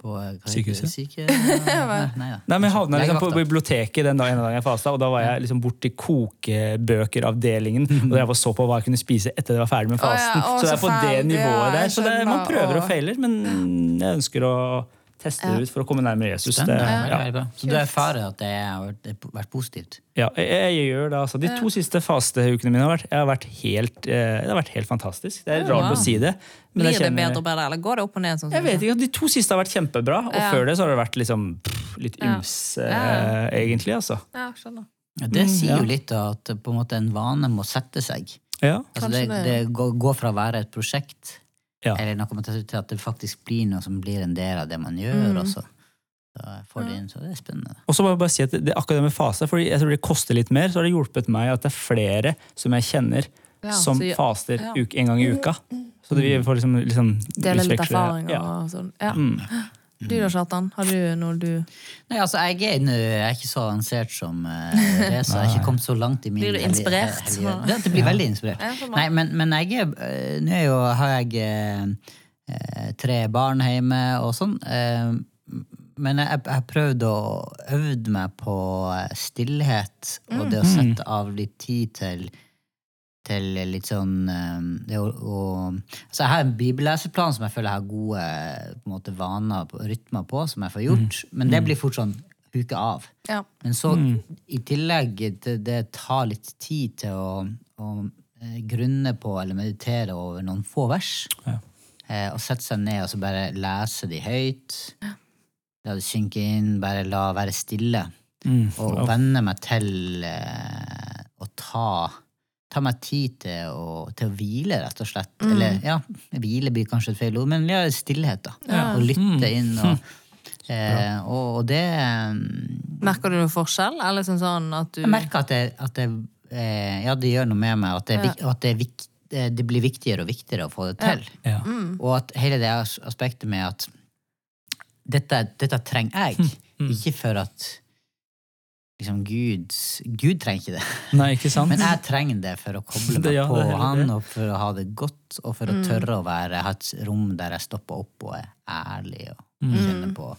S2: på?
S1: Sykehuset?
S2: Syke... <laughs> Nei, nei da.
S1: Nei, men jeg havna liksom på biblioteket den dagen, ene dagen jeg fasta, og da var jeg liksom borti kokebøkeravdelingen og jeg så på hva jeg kunne spise etter jeg var ferdig med
S3: Å ja,
S1: fasten.
S3: å,
S1: så det er på det nivået der. Så det, man prøver
S3: og
S1: feiler, men jeg ønsker å teste det ut for å komme nærmere Jesus. Det, ja.
S2: Så du erfarer at det har vært, det har vært positivt?
S1: Ja, jeg, jeg gjør det. altså. De to siste fasteukene mine har vært, jeg har vært helt, eh, det har vært helt fantastisk. Det er rart
S3: wow.
S1: å si det. men
S3: Blir
S1: kjenner,
S3: det bedre og bedre, eller går det opp og ned? Sånn,
S1: Jeg vet ikke, De to siste har vært kjempebra, og
S3: Ja.
S1: før det så har det vært liksom pff, litt yms,
S3: Ja, ja.
S1: eh, egentlig. altså.
S3: Ja, skjønner.
S2: Det
S1: Mm,
S2: sier jo litt at på en måte en vane må sette seg.
S1: Ja.
S2: Altså det, det går fra å være et prosjekt
S1: Ja.
S2: eller noe til at det faktisk blir noe som blir en del av det man gjør.
S3: Mm.
S2: også. Så får det inn, så det er spennende.
S1: Og så må jeg bare si at det, er akkurat det med fase, fordi jeg tror det koster litt mer, så har det hjulpet meg at det er flere som jeg kjenner,
S3: Ja,
S1: som
S3: så
S1: faster
S3: ja.
S1: uke, en gang i uka. Så det, vi får liksom, liksom
S3: Dele litt erfaringer
S1: Ja.
S3: og sånn. Ja.
S1: Mm. <gasps>
S3: Du da, Kjartan? Har du noe du
S2: Nei, altså, jeg er, nu, jeg er ikke så avansert som <laughs> uh, så Jeg har ikke kommet så langt i min
S3: Blir du inspirert?
S2: hellige- Det, det blir veldig inspirert.
S3: Ja.
S2: Nei, men, men jeg er eh, Nå er jo, har jeg eh, eh, tre barn hjemme og sånn. eh, men jeg har prøvd å øve meg på eh, stillhet og det å sette av litt tid til til litt sånn eh, det å, å, altså Jeg har en bibelleseplan som jeg føler jeg har gode på en måte, vaner og rytmer på, som jeg får gjort. Men det blir fort sånn huke av.
S3: Ja.
S2: Men så, i tillegg, det, det tar litt tid til å, å eh, grunne på eller meditere over noen få vers.
S1: Ja.
S2: Eh, og sette seg ned og så bare lese de høyt. La det synke inn, bare la være stille.
S1: Mm.
S2: Og venne meg til eh, å ta Ta meg tid til å, til å hvile, rett og slett. Eller ja, hvile blir kanskje et feil ord, men ja, stillhet, da. Og lytte inn. Og, <laughs> eh, og, og det mm,
S3: Merker du noen forskjell? Eller liksom sånn at du
S2: Jeg merker at det, at det eh, Ja, det gjør noe med meg, at det, ja. at det, er vik, det det blir viktigere og viktigere å få det til.
S1: Ja.
S2: Og at hele det aspektet med at dette, dette trenger jeg, <laughs> ikke for at liksom Gud Gud trenger ikke det. <laughs>
S1: Nei, ikke sant?
S2: Men jeg trenger det for å koble <laughs> meg
S1: Det- ja,
S2: på
S1: det
S2: han, og for å ha det godt, og for å tørre å være, ha et rom der jeg stopper opp og er ærlig og kjenner på.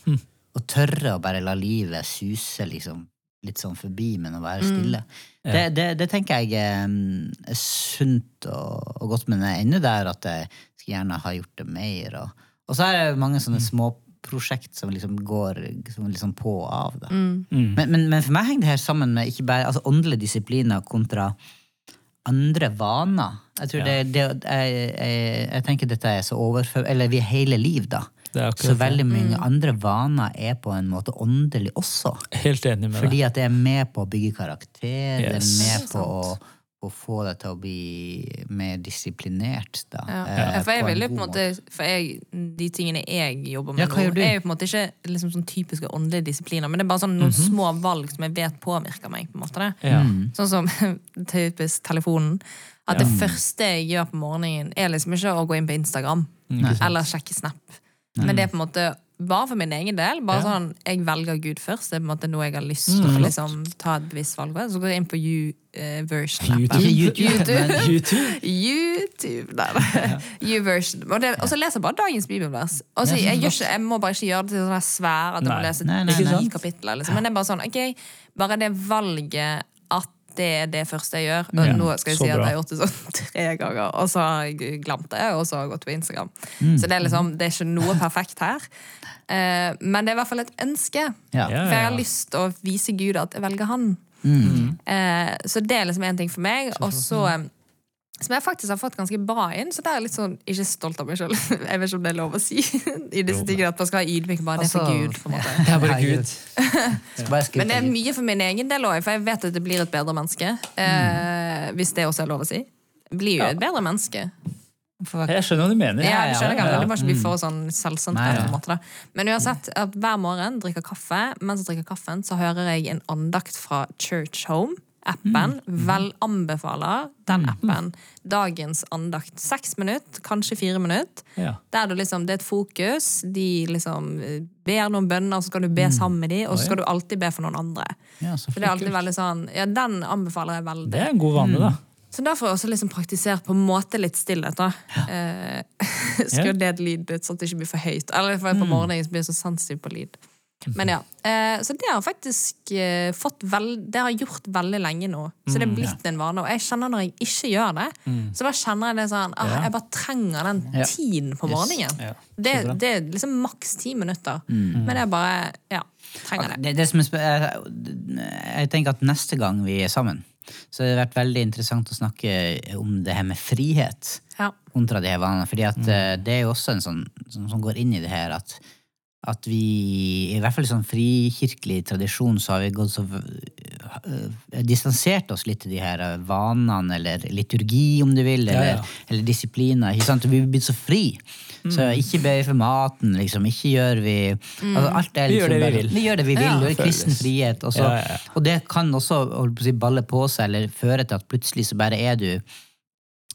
S2: Og tørre å bare la livet suse liksom, litt sånn forbi, men å være stille. Det, det, det tenker jeg er sunt og, og godt, men jeg er ennå der at jeg skulle gjerne ha gjort det mer. Og, og så er det mange sånne småprosjekt som liksom går som liksom på og av. Da. Men, men, men for meg henger det her sammen med ikke bare altså åndelige disipliner kontra andre vaner. Jeg tror det, det jeg, jeg, jeg tenker dette er så overfor... Eller vi er hele liv, da. Så veldig mange andre vaner er på en måte åndelig også.
S1: Helt enig med deg.
S2: Fordi at det er med på å bygge karakter, det er med på å, å få deg til å bli mer disiplinert. Da,
S3: Ja.
S2: eh,
S3: Ja, for jeg vil jo på en måte For jeg, de tingene jeg jobber med
S2: Ja,
S3: nå, er jo på en måte ikke liksom sånn typiske åndelige disipliner, men det er bare sånn noen små valg som jeg vet påvirker meg. på en måte det.
S1: Ja.
S3: Sånn som <laughs> typisk telefonen. At det første jeg gjør på morgenen, er liksom ikke å gå inn på Instagram eller sjekke Snap. Men det er på en måte bare for min egen del. Bare
S1: Ja.
S3: sånn, Jeg velger Gud først. Det er på en måte noe jeg har lyst til å liksom, ta et bevisst valg på. Så går jeg inn på U-version-appen.
S2: Ikke YouTube,
S1: YouTube.
S3: YouTube! Nei, U-version. Og, det- og så leser jeg bare dagens bibelvers. Og så, jeg, gjør ikke, jeg må bare ikke gjøre det til sånn svær at jeg må
S1: Nei.
S3: lese
S2: Nei, nei,
S3: ti
S2: nei.
S3: kapitler. Liksom. Men det er bare sånn, ok, bare det valget det er det første jeg gjør. Og
S1: Ja,
S3: nå skal jeg si at
S1: bra.
S3: jeg har gjort det sånn <laughs> tre ganger, og så har jeg glemt det, og så har jeg gått på Instagram.
S2: Mm.
S3: Så det er liksom, det er ikke noe perfekt her. Eh, men det er i hvert fall et ønske.
S2: Ja.
S3: For jeg har lyst til å vise Gud at jeg velger han.
S2: Mm.
S3: Eh, så det er liksom en ting for meg. Og så eh, som jeg faktisk har fått ganske bra inn, så det er jeg litt sånn ikke stolt av meg sjøl. <laughs> Jeg vet ikke om det er lov å si <laughs> i disse tingene, at man skal være ydmyk bare er for
S2: Altså,
S3: Gud. på en måte.
S1: Det er bare Gud. <laughs>
S3: Men det er mye for min egen del òg, for jeg vet at det blir et bedre menneske. Eh, hvis det også er lov å si. Blir jo et bedre menneske.
S1: Jeg skjønner hva du mener.
S3: Ja, jeg skjønner hva mener.
S1: ja.
S3: Det må ikke bli for sånn selvsentrert.
S2: Ja.
S3: Men uansett, at hver morgen drikker kaffe. Mens jeg drikker kaffen, så hører jeg en andakt fra Church Home. Appen. Vel anbefaler den appen. Dagens andakt. Seks minutter, kanskje fire minutter.
S1: Ja.
S3: Der du liksom, Det er et fokus. De liksom eh, ber noen bønner, så skal du be sammen med dem, og så skal du alltid be for noen andre.
S2: Ja, så
S3: Så det er alltid veldig sånn, ja, Den anbefaler jeg veldig.
S1: Det er en god vane, da.
S3: Så da får jeg også liksom praktisert på en måte litt stillhet. da. Eh, <laughs> Skru ned lyd litt, sånn at det ikke blir for høyt. Eller for på morgenen blir jeg så sensitiv på lyd. Men ja, eh, Så det har faktisk eh, fått vel, Det har jeg gjort veldig lenge nå. Så det er blitt en vane. Og jeg kjenner når jeg ikke gjør det, så bare kjenner jeg det sånn ah, Jeg bare trenger den tiden på morgenen. Det, det er liksom maks ti minutter. Men det er bare Ja, trenger det.
S2: Det, det som er jeg, tenker at neste gang vi er sammen, så har det vært veldig interessant å snakke om det her med frihet
S3: Ja.
S2: kontra de her vanene. Fordi at mm. det er jo også en sånn som, som går inn i det her at, at vi, i hvert fall i sånn frikirkelig tradisjon, så har vi gått så øh, distansert oss litt til de her øh, vanene, eller liturgi, om du vil, eller,
S1: ja.
S2: eller disipliner. Ikke sant? Vi er blitt så fri. Så
S1: Mm.
S2: ikke be for maten, liksom. Ikke gjør vi altså, alt er
S1: Vi gjør
S2: liksom
S1: det vi vil.
S2: Vi gjør det vi vil.
S3: Ja.
S2: det er kristen frihet. Og, så,
S1: Ja, ja, ja.
S2: og det kan også si, balle på seg, eller føre til at plutselig så bare er du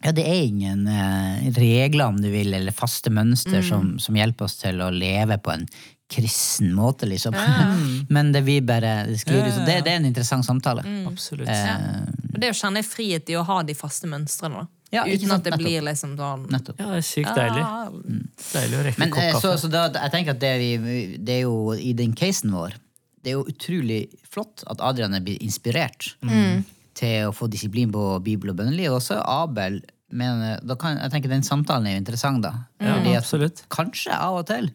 S2: ja, det er ingen eh, regler, om du vil, eller faste mønster som, som hjelper oss til å leve på en kristen måte, liksom. <laughs> Men det vi bare det skriver,
S1: Ja, ja, ja.
S2: det, det er en interessant samtale.
S1: Absolutt.
S2: Eh,
S3: Og det å kjenne frihet i å ha de faste mønstrene. da.
S2: Ja,
S3: Uten
S2: sant,
S3: at det
S2: nettopp.
S3: blir liksom sånn
S2: nettopp.
S1: Ja, det er sykt deilig.
S3: Ah,
S1: Deilig å rekke
S2: Men
S1: kopp
S2: kaffe. så, så da, jeg tenker at det, vi, det er jo i den casen vår Det er jo utrolig flott at Adrian er blitt inspirert til å få disiplin på bibel og bønneliv. Også Abel. Men eh, da kan, jeg tenker den samtalen er jo interessant, da.
S1: Ja,
S2: Fordi at
S1: absolutt.
S2: kanskje av og til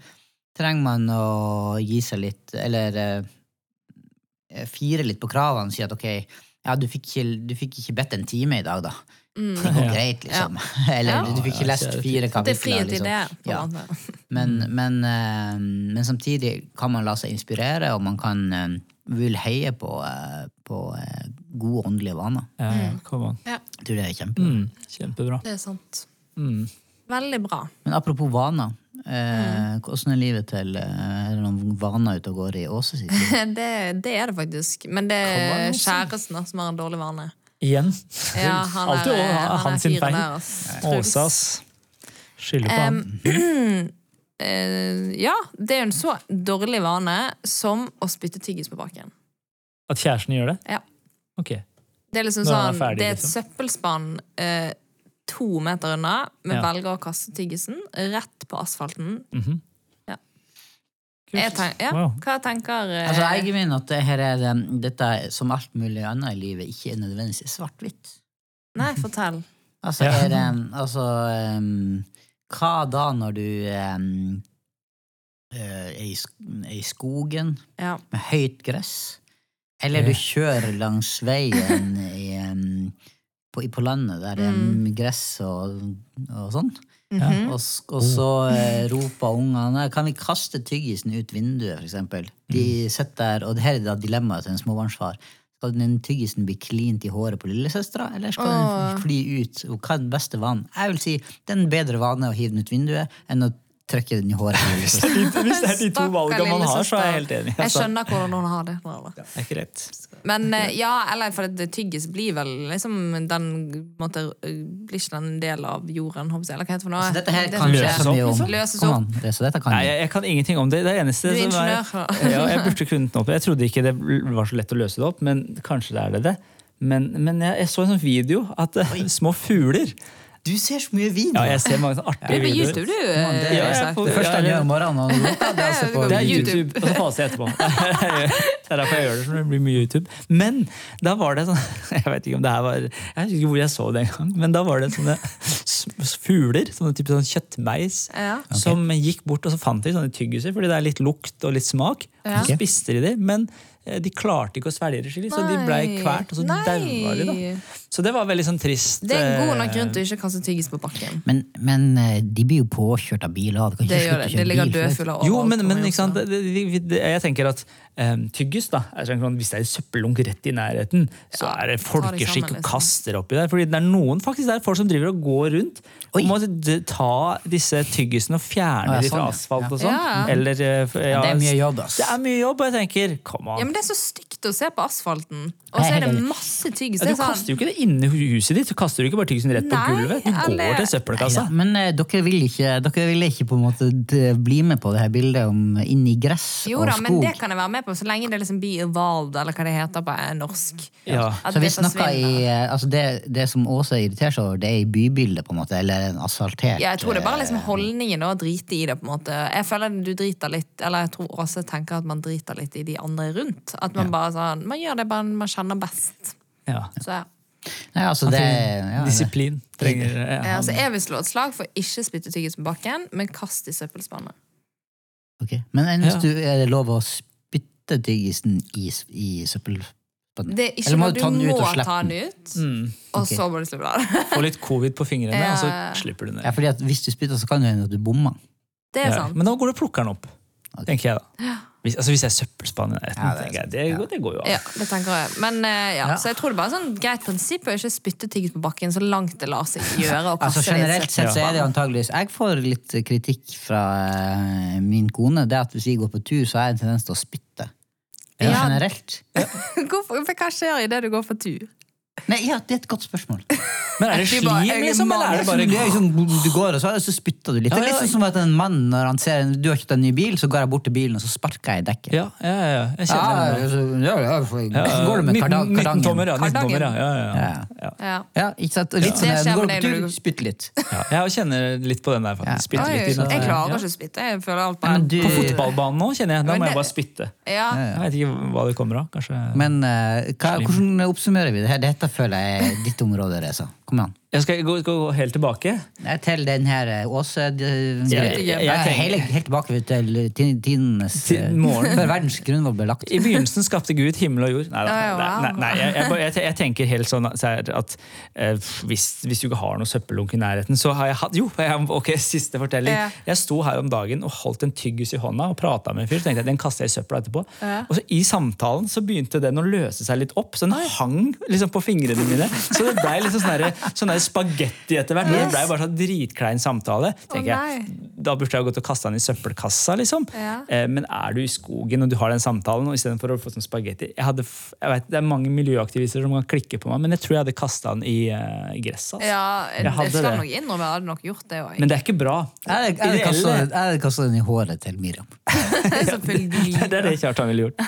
S2: trenger man å gi seg litt, eller eh, fire litt på kravene og si at ok, ja, du fikk ikke, du fikk ikke bedt en time i dag, da. Det går greit, liksom. <laughs> Eller
S3: Ja.
S2: du fikk ikke lest fire kapitler.
S3: Det er frihet i det.
S2: Liksom. Ja. Men, men, eh, men samtidig kan man la seg inspirere, og man kan eh, vil heie på, på eh, gode åndelige vaner.
S1: Ja, on.
S3: Ja,
S2: Jeg tror det er kjempebra.
S1: Mm, kjempebra.
S3: det er sant.
S1: Mm.
S3: Veldig bra.
S2: Men apropos vaner. Eh,
S3: Mm.
S2: hvordan er livet til eh, Er det noen vaner ute og går i Åse sitt liv? <laughs>
S3: Det, det er det faktisk. Men det er kjæresten da, som har en dårlig vane.
S1: Igjen.
S3: Ja, han er,
S1: Alltid å-
S3: han er
S1: hans sin feil.
S3: ass.
S1: Åsas. Skylder på han. <clears throat>
S3: Eh, ja, det er jo en så dårlig vane som å spytte tyggis på bakken.
S1: At kjæresten gjør det?
S3: Ja.
S1: Ok.
S3: Det er liksom
S1: Når han er
S3: sånn,
S1: ferdig,
S3: det er et
S1: liksom.
S3: søppelspann eh, to meter unna. Vi
S1: Ja.
S3: velger å kaste tyggisen rett på asfalten.
S1: Mhm.
S3: Ja.
S1: Kult.
S3: Jeg tenk, ja.
S1: Wow.
S3: Hva tenker eh,
S2: Altså, jeg mener at det her er det, dette, er, som alt mulig annet i livet, ikke er nødvendigvis svart-hvitt.
S3: Nei, fortell. <laughs>
S2: Altså,
S1: Ja.
S2: er det, altså em, Hva da når du em, eh, er, i, sk- er i skogen
S3: Ja.
S2: med høyt gress? Eller du kjører langs veien i, på, på landet der det er
S3: Mm.
S2: gress og, og sånn?
S3: Mhm.
S2: Og, s- og så eh, roper ungene Kan vi kaste tyggisen ut vinduet, for eksempel? De sitter der, og det her er da dilemmaet til en småbarnsfar. Skal den tyggisen bli klint i håret på lillesøstera, eller skal den fly ut? Og hva er den beste vanen? Jeg vil si det er en bedre vane å hive den ut vinduet enn å trykke den i håret <laughs> lillesøstera.
S1: Hvis det er de to valgene man har, så er jeg helt
S3: enig.
S1: enig.
S3: Jeg
S1: Altså.
S3: skjønner hvordan hun har det.
S1: Det er ikke rett.
S3: Men eh, ja, eller for det tyggis blir vel liksom den måtte, Blir ikke den en del av jorden, håper jeg. Eller hva heter det for noe?
S2: Så dette her kan
S3: det
S1: løses
S2: opp?
S3: Løses
S2: Kom
S3: opp.
S2: an, så dette kan
S1: Nei, jeg, jeg kan ingenting om det. Det eneste
S3: Du er
S1: som er
S3: ingeniør.
S1: ja, <laughs> Jeg burde kunnet den opp. Jeg trodde ikke det var så lett å løse det opp, men kanskje det er det det. Men, men jeg, jeg så en sånn video at Oi. små fugler
S2: Du ser så mye video!
S1: Ja, jeg ser mange sånne artige
S3: Du
S1: artige
S3: er på. YouTube, du.
S2: det er-
S3: eh,
S1: Ja, jeg
S2: Det første han
S1: Ja,
S2: gjør om morgenen når han det er å se på
S1: Det er. YouTube, og så faser jeg etterpå. <laughs> Det er derfor jeg gjør det. så det blir mye YouTube. Men da var det sånn <laughs> Jeg vet ikke om det her var Jeg vet ikke hvor jeg så det engang, men da var det sånne fugler, sånne type sånn kjøttmeis,
S3: Ja.
S1: som gikk bort og så fant de sånne tyggiser, fordi det er litt lukt og litt smak.
S3: Ja.
S1: Så spiste de de, men eh, de klarte ikke å svelge det skikkelig, så de ble kvert, og så daua de. da. Så det var veldig sånn trist.
S3: Det er en god
S1: eh,
S3: nok grunn til å ikke kaste tyggis på bakken.
S2: Men, men eh, de blir jo påkjørt av biler. Vi kan ikke
S3: Det gjør det. Det ligger dødfugler overalt.
S1: Jo, men, men ikke sant? jeg tenker at um, tyggis, da, er sånn, hvis det er en søppeldunk rett i nærheten, så
S3: Ja,
S1: er det
S3: de
S1: folkeskikk å
S3: liksom.
S1: kaste det oppi der. Fordi det er noen faktisk det er folk som driver og går rundt og må ta disse tyggisene og fjerne
S2: dem
S1: de fra
S2: sånn,
S1: asfalt og sånn.
S3: Ja.
S1: Eller, eh, ja,
S2: Det er mye jobb, ass.
S1: Det er mye jobb, og jeg tenker, come on.
S3: Ja, men Det er så stygt å se på asfalten. Og så
S2: er
S3: det masse tyggis.
S1: Du
S3: er
S1: kaster
S3: sånn,
S1: jo ikke det inni huset ditt, du kaster jo ikke bare tyggisen rett på
S3: Nei,
S1: gulvet. Du går
S3: eller-
S1: til søppelkassa.
S2: Men eh, dere vil ikke dere vil ikke på en måte bli med på det her bildet om inn i gress
S3: jo
S2: og
S3: da,
S2: skog?
S3: men det kan jeg være med på, så lenge det liksom blir evolved, eller hva det heter på norsk.
S1: Ja.
S2: Så vi snakker i, altså det, det som Åse irriterer seg over, det er i bybildet, på en måte, eller en asfaltert
S3: Ja, jeg tror det er bare liksom
S2: eh,
S3: holdningen å drite i det. på en måte Jeg føler du driter litt Eller jeg tror Åse tenker at man driter litt i de andre rundt. At man bare sånn Man gjør det bare man kjenner best.
S1: Ja.
S3: Så ja.
S2: Nei, altså det, ja,
S1: Disiplin trenger ja.
S3: Ja, altså, jeg vil slå et slag for ikke spytte tyggis på bakken, men kast i søppelspannet.
S2: Okay. Men enn hvis
S1: Ja.
S2: du, er det lov å spytte tyggisen i, i søppelspannet?
S3: Det er ikke noe
S2: du
S3: du
S2: ta den
S3: må ta
S2: den?
S3: den ut,
S1: Mm.
S3: og
S2: okay.
S3: så må du slippe den.
S1: Få litt covid på fingrene, og så <laughs> slipper du ned.
S2: Ja, fordi at hvis du spytter, så kan det hende at du bommer.
S3: Det er
S1: Ja,
S3: sant.
S1: Men da går du og plukker den opp, tenker jeg da. Hvis, altså hvis jeg er søppelspann i nærheten,
S2: Ja, det er
S1: tenker jeg, det,
S2: Ja.
S1: går- det går jo an.
S3: Ja, det tenker jeg. Men eh, ja. Så jeg tror det er bare et sånn greit prinsipp å ikke spytte tyggis på bakken så langt det lar seg gjøre. Og
S2: Altså Generelt sett så er det antageligvis Jeg får litt kritikk fra eh, min kone. Det at hvis vi går på tur, så har jeg en tendens til å spytte. Generelt. <laughs>
S3: Hvorfor, for hva skjer idet du går for tur?
S2: Nei, ja, det er et godt spørsmål.
S1: Men er det slim, liksom, eller er det bare
S2: Det er liksom, du går, og så, så spytter du litt. Det er
S1: Ja,
S2: litt
S1: ja.
S2: sånn som at en mann når han ser Du har kjøpt en ny bil, så går jeg bort til bilen og så sparker jeg i dekket.
S1: Ja, ja, ja, ja. Jeg
S2: Ja,
S1: kjenner
S2: ja, ja,
S1: Ja,
S2: Går du med
S1: 19
S2: karda-
S1: 19
S2: kardangen?
S1: tommer, ja. 19 tommer, ja. Ja, ja, ja. ja.
S2: Ikke sant? Litt sånn,
S3: ja.
S2: du går
S3: med
S2: på tur,
S3: du-
S2: spytt litt.
S1: Ja, jeg kjenner litt på den der, faktisk. Spytte litt i
S3: jeg klarer
S1: Ja.
S3: ikke å spytte. Jeg føler alt bare
S2: du-
S1: På fotballbanen nå kjenner jeg, da må jeg bare spytte.
S3: ja.
S1: Jeg vet ikke hva det kommer av. Kanskje
S2: Men eh, hva, hvordan oppsummerer vi det her? Dette føler jeg er ditt område, Reza. Kom igjen.
S1: Jeg skal gå, gå, gå helt tilbake.
S2: Nei, Til den her eh, Åse
S1: Jeg- jeg- jeg
S2: Nei, Helt tilbake til tidenes eh,
S1: morgen.
S2: Før verdens grunnvoll ble lagt.
S1: I begynnelsen skapte Gud himmel og jord. Nei, da,
S3: Ja,
S1: nei, nei, jeg, jeg, jeg, jeg tenker helt sånn at eh, hvis, hvis du ikke har noe søppeldunk i nærheten, så har jeg hatt Jo, jeg, ok, siste fortelling. Jeg sto her om dagen og holdt en tyggis i hånda og prata med en fyr. Så tenkte jeg, den kaster jeg i søpla etterpå. Og så I samtalen så begynte den å løse seg litt opp, så den hang liksom på fingrene mine. Så det ble liksom sånn der- sånn spagetti etter hvert. Det ble jo bare sånn dritklein samtale. tenker jeg. Da burde jeg gått og kasta den i søppelkassa, liksom.
S3: Ja.
S1: Eh, Men er du i skogen og du har den samtalen, og istedenfor å få sånn spagetti jeg hadde, jeg vet, Det er mange miljøaktivister som kan klikke på meg, men jeg tror jeg hadde kasta den i, uh, gresset. Altså.
S3: Ja,
S1: Jeg
S3: jeg,
S1: hadde
S3: skal
S1: det.
S3: nok innrømme jeg hadde nok gjort det òg.
S1: Men det er ikke bra.
S2: Jeg hadde- kasta den i håret til Miriam. <laughs>
S3: Selvfølgelig.
S1: Det er det Kjartan ville gjort.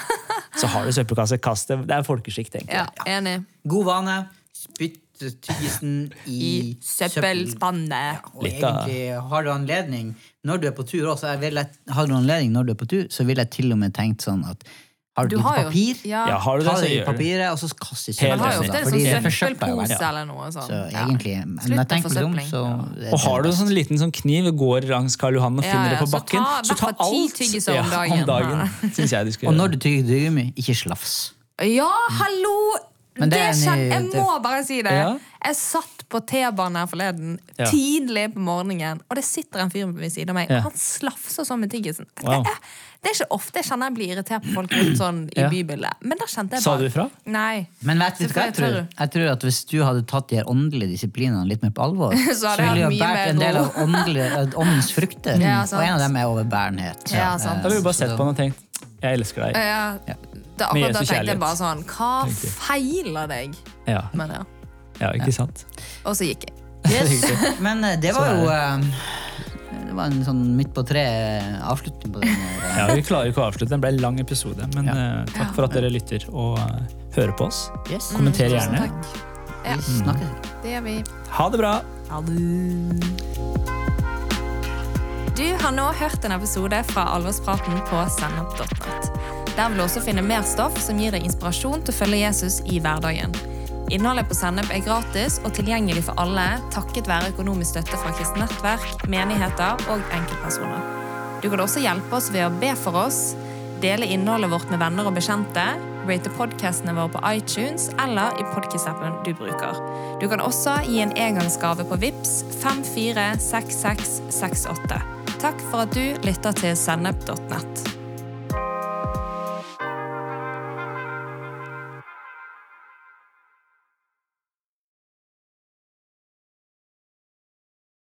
S1: <laughs> Så har du søppelkasse, kast det. Det er folkeskikk, tenker
S3: Ja, enig.
S2: God vane. Spytt tyggisen i,
S3: I søppelspannet.
S2: Og
S1: Litt av-
S2: egentlig har du anledning når du er på tur også, jeg vil, har du anledning når du er på tur, så ville jeg til og med tenkt sånn at har du,
S3: Du
S2: litt
S3: papir? jo ja.
S1: Ja, har du det,
S2: ta
S1: så
S2: det i
S1: det.
S2: papiret, og så kast i
S1: søpla.
S3: Man har jo ofte en
S2: Fordi det
S3: sånn
S2: forsøpler jo
S3: søppelpose eller noe sånt.
S2: Så
S3: Ja.
S2: egentlig, men
S3: Slutt
S2: jeg
S3: med
S2: tenker meg om, så
S1: Og har du en sånn liten sånn kniv, går langs Karl Johan og finner
S3: ja,
S1: det på
S3: så
S1: bakken,
S3: ta
S1: så ta
S3: hvert ti
S1: alt
S3: om
S1: Ja,
S3: dagen.
S1: om dagen jeg
S2: Og når du tygger tyggegummi, ikke slafs.
S3: Ja, hallo!
S2: Men det
S3: det
S2: er en-
S3: jeg må bare si det.
S1: Ja.
S3: Jeg satt på T-banen her forleden,
S1: Ja.
S3: tidlig på morgenen, og det sitter en fyr ved siden av meg,
S1: Ja.
S3: og han slafser sånn med tiggisen.
S1: Wow.
S3: Det, er- det er ikke ofte jeg kjenner jeg blir irritert på folk rundt sånn i
S1: Ja.
S3: bybildet, men da kjente jeg
S1: Sa
S3: bare
S1: du ifra?
S3: Nei.
S2: Men vet du hva jeg tror? Jeg tror at Hvis du hadde tatt de her åndelige disiplinene litt mer på alvor, <laughs>
S3: Så
S2: ville du båret en del av åndens frukter. <laughs>
S3: Ja,
S2: og en av dem er overbærenhet.
S3: Ja, sant.
S1: Da ville du bare sett på han og tenkt jeg elsker deg.
S3: Ja. Det, akkurat da tenkte jeg bare sånn Hva feiler deg?
S1: Ja,
S3: Men ja.
S1: ja ikke sant?
S3: Og så gikk jeg.
S2: Yes. <laughs> Men eh, det var jo
S1: det.
S2: eh, var en sånn midt på tre-avslutning på den.
S1: Ja, Vi klarer ikke å avslutte. Det ble en lang episode. Men eh, takk for at dere lytter og eh, hører på oss.
S2: eh, Yes.
S1: Kommenter gjerne.
S3: takk. Ja.
S2: Vi snakkes.
S3: Det gjør vi.
S1: Ha det bra!
S3: Ha det. Du har nå hørt en episode fra Alvorspraten på sennep.net. Der vil du også finne mer stoff som gir deg inspirasjon til å følge Jesus i hverdagen. Innholdet på Sennep er gratis og tilgjengelig for alle takket være økonomisk støtte fra kristent nettverk, menigheter og enkeltpersoner. Du kan også hjelpe oss ved å be for oss, dele innholdet vårt med venner og bekjente, rate podcastene våre på iTunes eller i podcast-appen du bruker. Du kan også gi en engangsgave på VIPS 546668. Takk for at du lytter til sennep.nett.